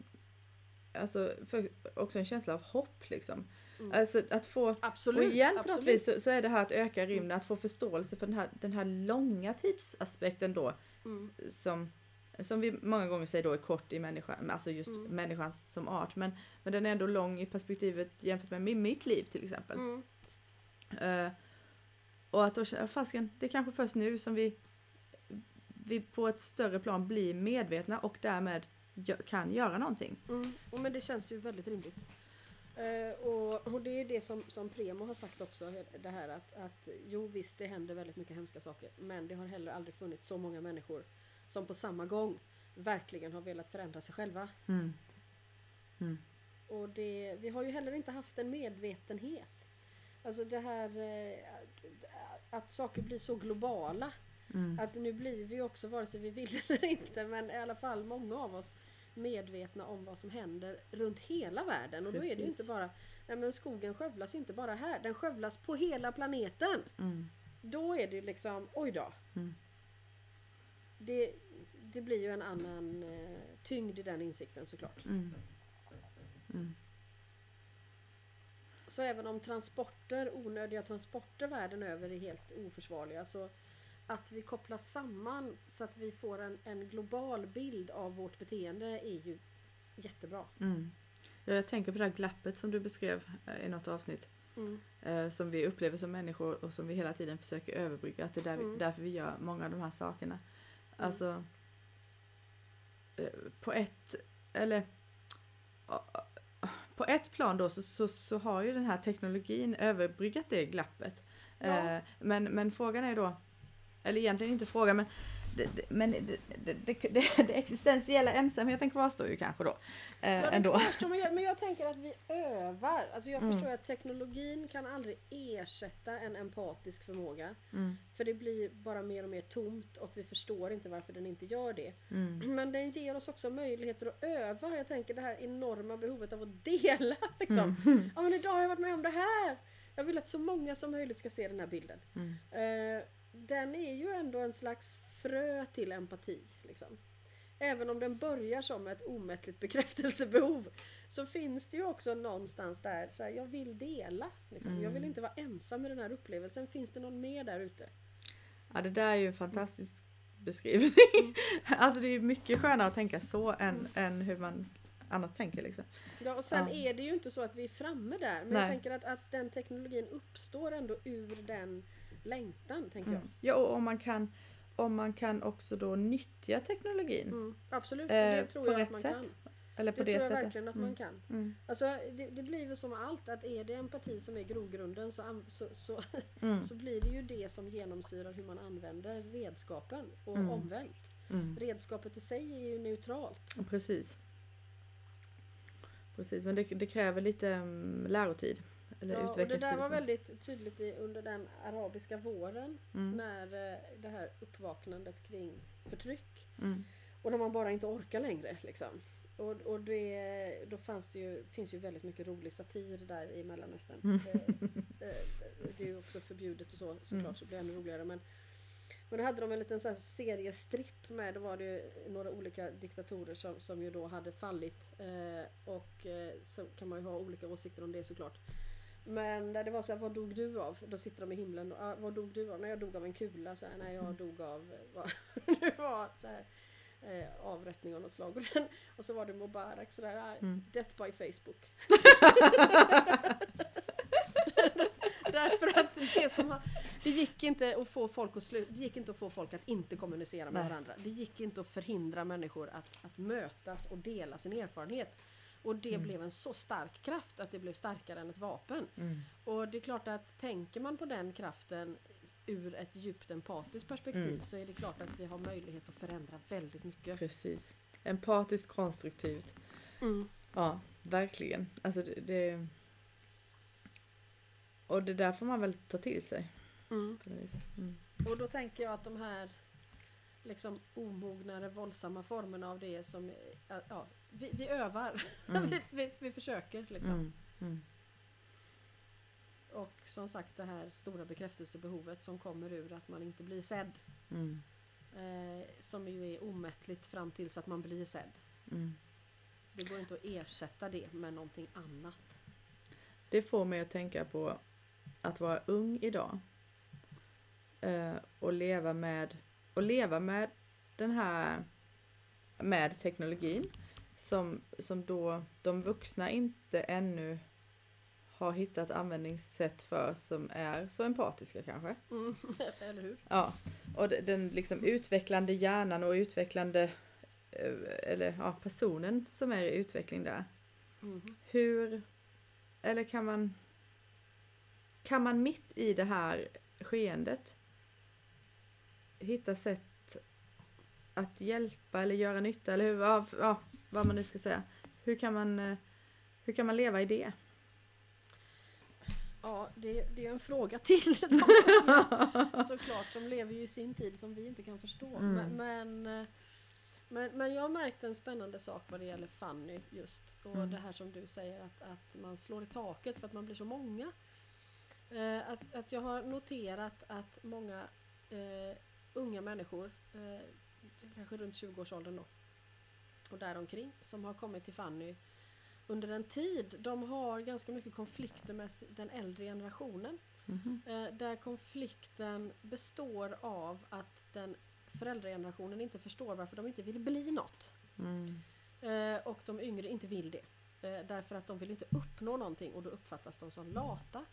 alltså, för, också en känsla av hopp. Liksom. Mm. Alltså att få Absolut. Och igen på något vis så, så är det här att öka rymden, att få förståelse för den här, den här långa tidsaspekten då Mm. som, som vi många gånger säger då är kort i människan, alltså just Mm. människan som art. Men, men den är ändå lång i perspektivet jämfört med mi- mitt liv till exempel. Mm. Eh, och att då känna, fasken, det är kanske först nu som vi, vi på ett större plan blir medvetna och därmed gö- kan göra någonting. Mm. Och men det känns ju väldigt rimligt. Eh, och, och det är det som, som Premo har sagt också, det här att, att jo visst det händer väldigt mycket hemska saker men det har heller aldrig funnits så många människor som på samma gång verkligen har velat förändra sig själva. Mm. Mm. Och det, vi har ju heller inte haft en medvetenhet. Alltså det här eh, att saker blir så globala. Mm. Att nu blir vi också, vare sig vi vill eller inte, men i alla fall många av oss medvetna om vad som händer runt hela världen. Och då är det ju Precis. inte bara, nej men skogen skövlas inte bara här, den skövlas på hela planeten. Mm. Då är det ju liksom, oj då. Mm. Det, det blir ju en annan eh, tyngd i den insikten såklart. Mm. Mm. Så även om transporter, onödiga transporter världen över är helt oförsvarliga så att vi kopplar samman så att vi får en, en global bild av vårt beteende är ju jättebra. Mm. Ja, jag tänker på det här glappet som du beskrev eh, i något avsnitt. Mm. eh, som vi upplever som människor och som vi hela tiden försöker överbrygga. Att det är där vi, Mm. därför vi gör många av de här sakerna. Alltså eh, på ett, eller på ett plan då så, så, så har ju den här teknologin överbryggat det glappet. Ja. Eh, men, men frågan är då, eller egentligen inte frågan men det, men det, existentiella ensamheten kvarstår ju kanske då. Eh, Ja, ändå. kvarstår, men, jag, men jag tänker att vi övar. Alltså jag Mm. förstår att teknologin kan aldrig ersätta en empatisk förmåga. Mm, För det blir bara mer och mer tomt och vi förstår inte varför den inte gör det. mm, Men den ger oss också möjligheter att öva. Jag tänker det här enorma behovet av att dela. Liksom. mm, Ja men idag har jag varit med om det här! Jag vill att så många som möjligt ska se den här bilden. mm. Den är ju ändå en slags frö till empati. Liksom. Även om den börjar som ett omättligt bekräftelsebehov så finns det ju också någonstans där, så här, jag vill dela. Liksom. Jag vill Mm. inte vara ensam med den här upplevelsen. Finns det någon mer där ute? Ja det där är ju en fantastisk beskrivning. alltså det är mycket skönare att tänka så än, än hur man annars tänker liksom. Ja, och sen Ja. är det ju inte så att vi är framme där. Men Nej. jag tänker att, att den teknologin uppstår ändå ur den längtan, tänker jag. Mm. Ja och om man kan om man kan också då nyttja teknologin. Mm, absolut, Eh, det tror jag att man sätt, kan. Eller Det på tror det jag sättet. verkligen att Mm. man kan. Mm. Alltså, det, det blir väl som allt, att är det empati som är grogrunden så, så, så, Mm. så blir det ju det som genomsyrar hur man använder redskapen och Mm. omvänt. Redskapet i sig är ju neutralt. Precis. Precis, men det, det kräver lite um, lärotid. Eller Ja, och det där var väldigt tydligt i, under den arabiska våren Mm. när eh, det här uppvaknandet kring förtryck Mm. och när man bara inte orkar längre. Liksom. Och, och det, då fanns det ju, finns ju väldigt mycket rolig satir där i Mellanöstern. Mm. Eh, eh, det är ju också förbjudet och så såklart Mm. så det blir ännu roligare. Men, men då hade de en liten så här seriestripp med, då var det ju några olika diktatorer som, som ju då hade fallit. Eh, och eh, så kan man ju ha olika åsikter om det såklart. Men det var så här, vad dog du av? Då sitter de i himlen. Och, ah, vad dog du av? Nej, jag dog av en kula. Så här, Nej, jag dog av eh, vad det var. Så här, eh, avrättning av något slag. Och, den, och så var det Mubarak sådär, ah, Mm. Death by Facebook. Därför att det som har, Det gick inte att få folk att slu, det gick inte att få folk att inte kommunicera med Nej. varandra. Det gick inte att förhindra människor att, att mötas och dela sin erfarenhet. Och det Mm. blev en så stark kraft att det blev starkare än ett vapen. Mm. Och det är klart att tänker man på den kraften ur ett djupt empatiskt perspektiv Mm. så är det klart att vi har möjlighet att förändra väldigt mycket. Precis. Empatiskt konstruktivt. Mm. Ja, verkligen. Alltså det, det... Och det där får man väl ta till sig. Mm. Mm. Och då tänker jag att de här liksom omognare, våldsamma formerna av det som, ja, ja vi, vi övar. Mm. vi, vi, vi försöker liksom. Mm. Mm. Och som sagt det här stora bekräftelsebehovet som kommer ur att man inte blir sedd. Mm. Eh, som ju är omättligt fram tills att man blir sedd. Mm. Det går inte att ersätta det med någonting annat. Det får mig att tänka på att vara ung idag. Eh, och leva med och leva med den här med teknologin som, som då de vuxna inte ännu har hittat användningssätt för som är så empatiska kanske. Mm. Eller hur? Ja, och de- den liksom utvecklande hjärnan och utvecklande eh, eller ja, personen som är i utveckling där. Mm. Hur, eller kan man kan man mitt i det här skeendet hitta sätt att hjälpa eller göra nytta eller hur, ja, ja, vad man nu ska säga. Hur kan man, eh, hur kan man leva i det? Ja, det, det är en fråga till såklart. De lever ju i sin tid som vi inte kan förstå. Mm. Men, men, eh, men, men jag har märkt en spännande sak vad det gäller Fanny just. Och Mm. det här som du säger att, att man slår i taket för att man blir så många. Eh, att, att jag har noterat att många eh, unga människor, eh, kanske runt 20-årsåldern då, och däromkring, som har kommit till Fanny under en tid. De har ganska mycket konflikter med den äldre generationen. Mhm. Eh, där konflikten består av att den föräldragenerationen inte förstår varför de inte vill bli något. Mm. Eh, och de yngre inte vill det. Eh, därför att de vill inte uppnå någonting och då uppfattas de som lata.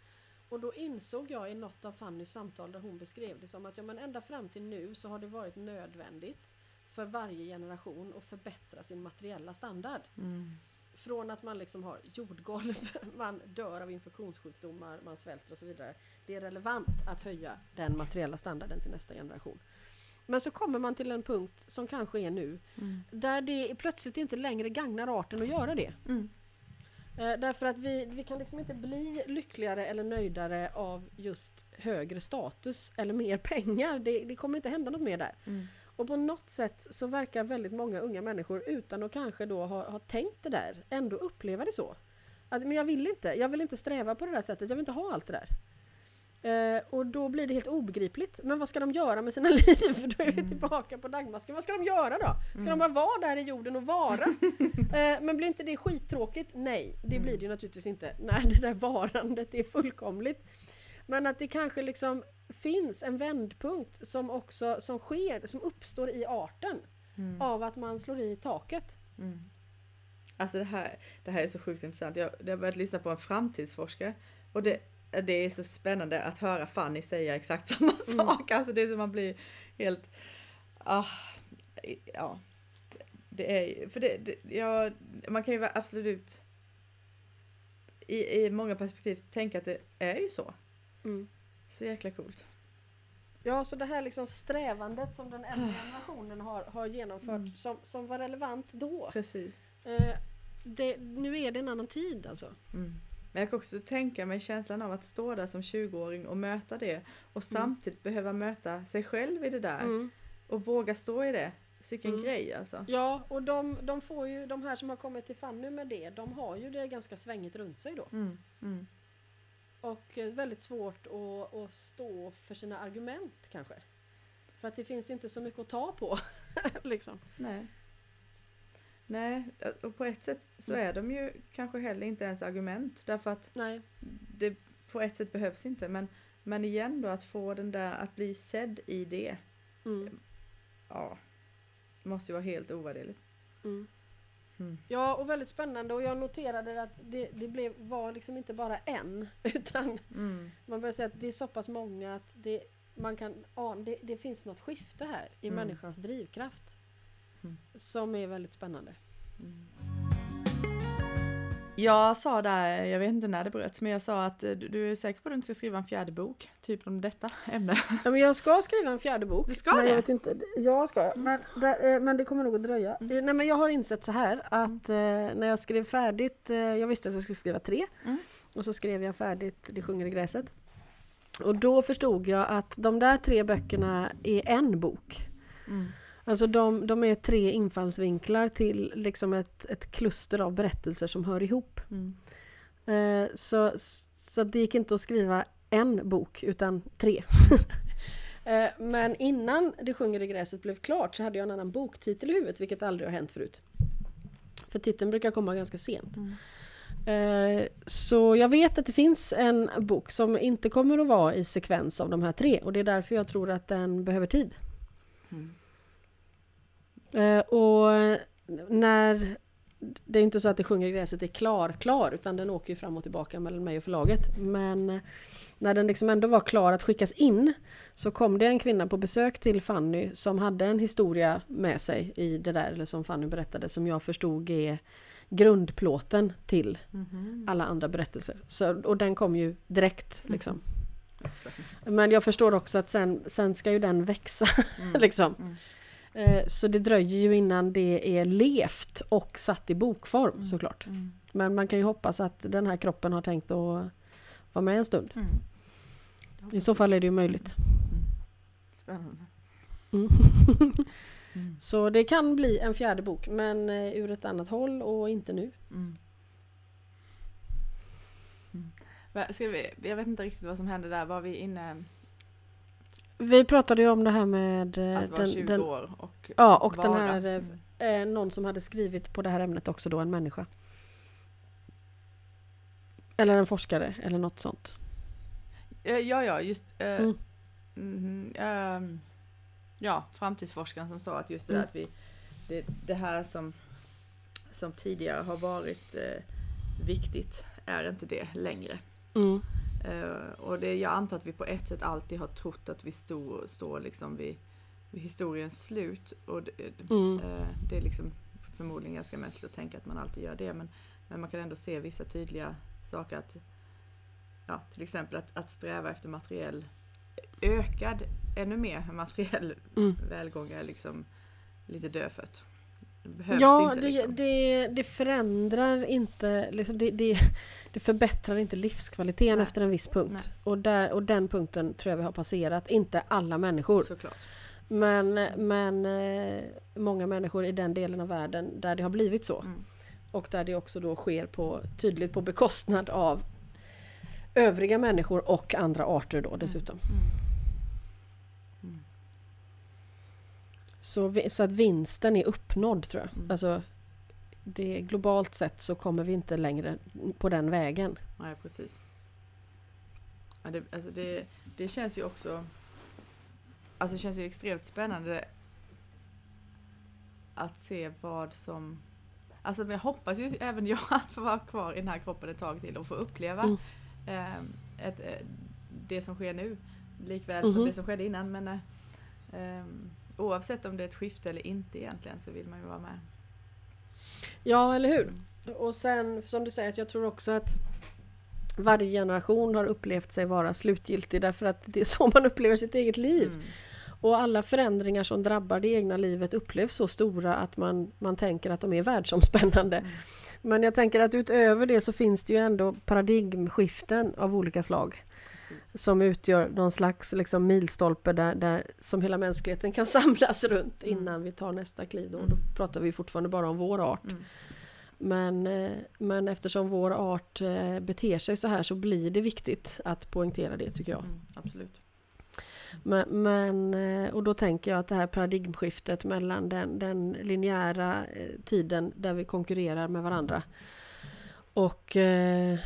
Och då insåg jag i något av Fannys samtal där hon beskrev det som att ja, men ända fram till nu så har det varit nödvändigt för varje generation att förbättra sin materiella standard. Mm. från att man liksom har jordgolv, man dör av infektionssjukdomar, man svälter och så vidare. Det är relevant att höja den materiella standarden till nästa generation. Men så kommer man till en punkt som kanske är nu, Mm. där det plötsligt inte längre gagnar arten att göra det. Mm. Eh, därför att vi, vi kan liksom inte bli lyckligare eller nöjdare av just högre status eller mer pengar. Det, det kommer inte hända något mer där. Mm. Och på något sätt så verkar väldigt många unga människor utan att kanske då ha, ha tänkt det där ändå uppleva det så. Att, men jag vill inte, jag vill inte sträva på det där sättet, jag vill inte ha allt det där. Eh, och då blir det helt obegripligt. Men vad ska de göra med sina liv? Då är vi Mm. tillbaka på dagmasken. Vad ska de göra då? Ska Mm. de bara vara där i jorden och vara? eh, men blir inte det skittråkigt? Nej, det blir det ju naturligtvis inte när det där varandet är fullkomligt. Men att det kanske liksom finns en vändpunkt som också som sker, som uppstår i arten Mm. av att man slår i taket. Mm. Alltså det här, det här är så sjukt intressant. Jag, jag har börjat lyssna på en framtidsforskare och det, det är så spännande att höra Fanny säga exakt samma Mm. sak. Alltså det är som man blir helt... Ah, ja. Det är för det, det ja, man kan ju absolut i, i många perspektiv tänka att det är ju så. Mm. Så jäkla coolt. Ja, så det här liksom strävandet som den äldre generationen har, har genomfört Mm. som, som var relevant då. Precis. Eh, det, nu är det en annan tid alltså. Mm. Men jag kan också tänka mig känslan av att stå där som 20-åring och möta det och samtidigt behöva möta sig själv i det där Mm. och våga stå i det. Vilken Mm. grej alltså. Ja, och de, de får ju, de här som har kommit till Fanny med det, de har ju det ganska svängigt runt sig då. Mm. Mm. Och eh, väldigt svårt att, att stå för sina argument kanske. För att det finns inte så mycket att ta på. liksom. Nej. Nej, och på ett sätt så Mm. är de ju kanske heller inte ens argument därför att Nej. det på ett sätt behövs inte men, men igen då att få den där att bli sedd i det. Mm. Ja. Det måste ju vara helt ovärderligt. Mm. Mm. Ja, och väldigt spännande och jag noterade att det, det blev, var liksom inte bara en utan Mm. man börjar säga att det är så pass många att det, man kan det, det finns något skifte här i Mm. människans drivkraft. Mm. Som är väldigt spännande. Mm. Jag sa där, jag vet inte när det bröts, men jag sa att eh, du, du är säker på att du inte ska skriva en fjärde bok? Typ om detta ämne. Ja, men jag ska skriva en fjärde bok. Du ska men det? Jag vet inte, jag ska. Men, det, eh, men det kommer nog att dröja. Mm. Eh, Nej, men jag har insett så här att eh, när jag skrev färdigt, jag visste att jag skulle skriva tre. Mm. Och så skrev jag färdigt Det sjunger i gräset. Och då förstod jag att de där tre böckerna är en bok. Alltså de, de är tre infallsvinklar till liksom ett, ett kluster av berättelser som hör ihop. Mm. Eh, så, så det gick inte att skriva en bok utan tre. Eh, Men innan Det sjunger i gräset blev klart så hade jag en annan boktitel i huvudet vilket aldrig har hänt förut. För titeln brukar komma ganska sent. Mm. Eh, Så jag vet att det finns en bok som inte kommer att vara i sekvens av de här tre och det är därför jag tror att den behöver tid. Mm. Eh, Och när det är inte så att det sjunger gräset är klar, klar, utan den åker ju fram och tillbaka mellan mig och förlaget. Men när den liksom ändå var klar att skickas in så kom det en kvinna på besök till Fanny som hade en historia med sig i det där, eller som Fanny berättade, som jag förstod är grundplåten till Mhm. alla andra berättelser. Så, och den kom ju direkt liksom. Spännande. Men jag förstår också att sen, sen ska ju den växa Mm. liksom. Mm. Eh, Så det dröjer ju innan det är levt och satt i bokform Mm. såklart. Mm. Men man kan ju hoppas att den här kroppen har tänkt att vara med en stund. Mm. I så fall är det ju möjligt. Mm. Mm. Så det kan bli en fjärde bok men eh, ur ett annat håll och inte nu. Mm. Ska vi, jag vet inte riktigt vad som hände där. Var vi inne Vi pratade ju om det här med eh, att vara 20 den, år och ja, och den vara? här eh, Mm. eh, någon som hade skrivit på det här ämnet också då, en människa. Eller en forskare eller något sånt. Eh, Ja, ja, just... eh, Mm. mhm, ehm, ja, framtidsforskaren som sa att just det där Mm. att vi... Det, det här som, som tidigare har varit eh, viktigt är inte det längre. Eh, och det, jag antar att vi på ett sätt alltid har trott att vi står, står liksom vid, vid historiens slut. Och det, Mm. eh, det är liksom förmodligen ganska mänskligt att tänka att man alltid gör det men, men man kan ändå se vissa tydliga saker att ja, till exempel att, att sträva efter materiell ökad, ännu mer materiell Mm. välgång är liksom lite dödfött. Det behövs Ja, inte det, liksom. det, det förändrar inte, liksom det, det, det förbättrar inte livskvaliteten Nej. efter en viss punkt. Nej. Och, där, och den punkten tror jag vi har passerat. Inte alla människor, Såklart. men, men eh, många människor i den delen av världen där det har blivit så. Mm. Och där det också då sker på, tydligt på bekostnad av övriga människor och andra arter då dessutom. Mm. Så, så att vinsten är uppnådd tror jag. Mm. Alltså, det, globalt sett så kommer vi inte längre på den vägen. Nej, precis. Ja, det, alltså det, det känns ju också... Alltså det känns ju extremt spännande att se vad som... Alltså jag hoppas ju även jag att få vara kvar i den här kroppen ett tag till och få uppleva Mm. ehm, ett, eh, det som sker nu. Likväl som Mhm. det som skedde innan. Men eh, ehm, oavsett om det är ett skifte eller inte egentligen så vill man ju vara med. Ja, eller hur? Och sen som du säger, att jag tror också att varje generation har upplevt sig vara slutgiltig därför att det är så man upplever sitt eget liv. Mm. Och alla förändringar som drabbar det egna livet upplevs så stora att man, man tänker att de är världsomspännande. Mm. Men jag tänker att utöver det så finns det ju ändå paradigmskiften av olika slag. Som utgör någon slags liksom, milstolpe där, där som hela mänskligheten kan samlas runt Mm. innan vi tar nästa kliv. Då, Mm. då pratar vi fortfarande bara om vår art. Mm. Men, eh, men eftersom vår art eh, beter sig så här så blir det viktigt att poängtera det tycker jag. Mm. Absolut. Men, men, eh, och då tänker jag att det här paradigmskiftet mellan den, den linjära tiden där vi konkurrerar med varandra och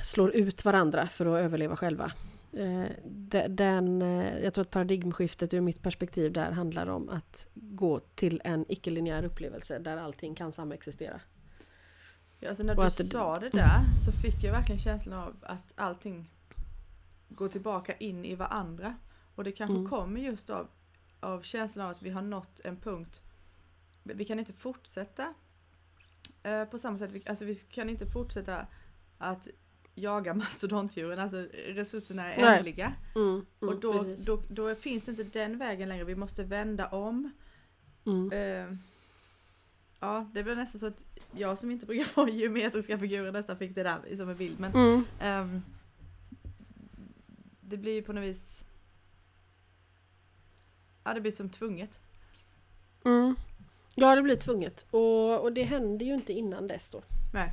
slår ut varandra för att överleva själva. Eh, de- den, eh, jag tror att paradigmskiftet ur mitt perspektiv där handlar om att gå till en icke-linjär upplevelse där allting kan samexistera. Ja, alltså när du att sa det där så fick jag verkligen känslan av att allting går tillbaka in i varandra. Och det kanske Mm. kommer just av, av känslan av att vi har nått en punkt. Vi kan inte fortsätta eh, på samma sätt. Vi, alltså vi kan inte fortsätta att jaga mastodontdjuren. Alltså resurserna är ändliga. Mm, och mm, då, precis. då, då finns inte den vägen längre. Vi måste vända om. Mm. Eh, ja, det blev nästan så att jag som inte brukar få geometriska figurer nästan fick det där som en bild. Men ehm, det blir ju på något vis... Ja, det blir som tvunget. Mm. Ja, det blir tvunget. Och, och det händer ju inte innan dess då. Nej.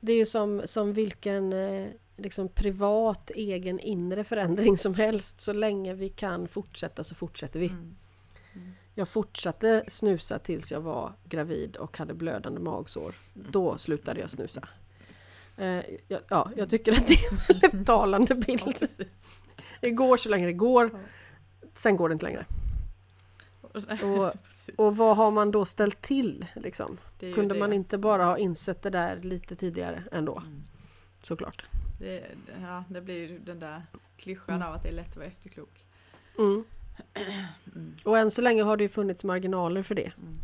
Det är ju som, som vilken eh, liksom privat egen inre förändring som helst. Så länge vi kan fortsätta så fortsätter vi. Mm. Mm. Jag fortsatte snusa tills jag var gravid och hade blödande magsår. Då slutade jag snusa. Eh, ja, ja, jag tycker att det är en väldigt talande Ja, bild. precis. Det går så länge det går. Ja. Sen går det inte längre. Och-. Och vad har man då ställt till? Liksom? Kunde det. man inte bara ha insett det där lite tidigare ändå? Mm. Såklart. Det, ja, det blir ju den där klyschan Mm. av att det är lätt att vara efterklok. Mm. Mm. Och än så länge har det ju funnits marginaler för det. Mm.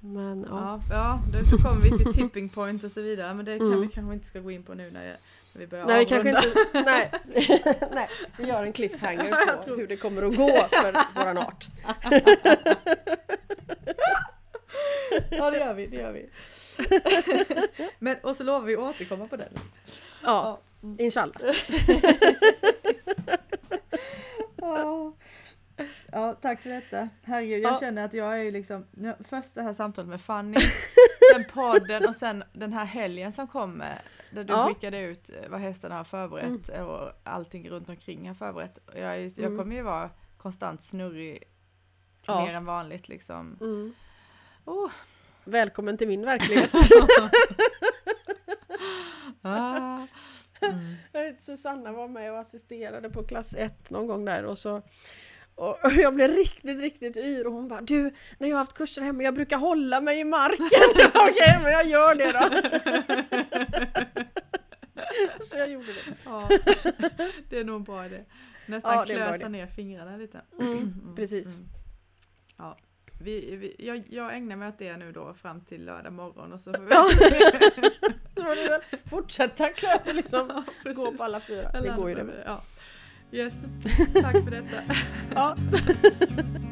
Men ja. Ja, ja då, kommer vi till tipping point och så vidare. Men det kan Mm. vi kanske inte ska gå in på nu när vi börjar Nej, vi kanske inte... Nej. nej, vi gör en cliffhanger på tror- hur det kommer att gå för våran art. Ja det gör vi, det gör vi. Men, och så lovar vi att återkomma på den. Ja, Mm. inshallah. Ja. ja, tack för detta. Herregud, jag Ja. känner att jag är ju liksom, först det här samtalet med Fanny, sen podden och sen den här helgen som kommer. Där du Ja. skickade ut eh, vad hästarna har förberett och allting runt omkring har förberett. Jag, är, ju- jag Mm. kommer ju vara konstant snurrig Ja. mer än vanligt liksom. Mm. Oh. Välkommen till min verklighet. Ah. Mm. Susanna var med och assisterade på klass 1 någon gång där och så och jag blev riktigt, riktigt yr och hon bara Du, när jag har haft kurser hemma, jag brukar hålla mig i marken. Okej, men jag gör det då. Så jag gjorde det. Ja, det är nog en bra idé. Nästan Ja, det klösa ner fingrarna lite. Mm, precis. Ja. vi, vi, jag, jag ägnar mig åt det nu då fram till lördag morgon och så får vi fortsätta klä, liksom, Ja, gå på alla fyra. Eller Det går ju det. Ja. Yes, tack för detta. Ja.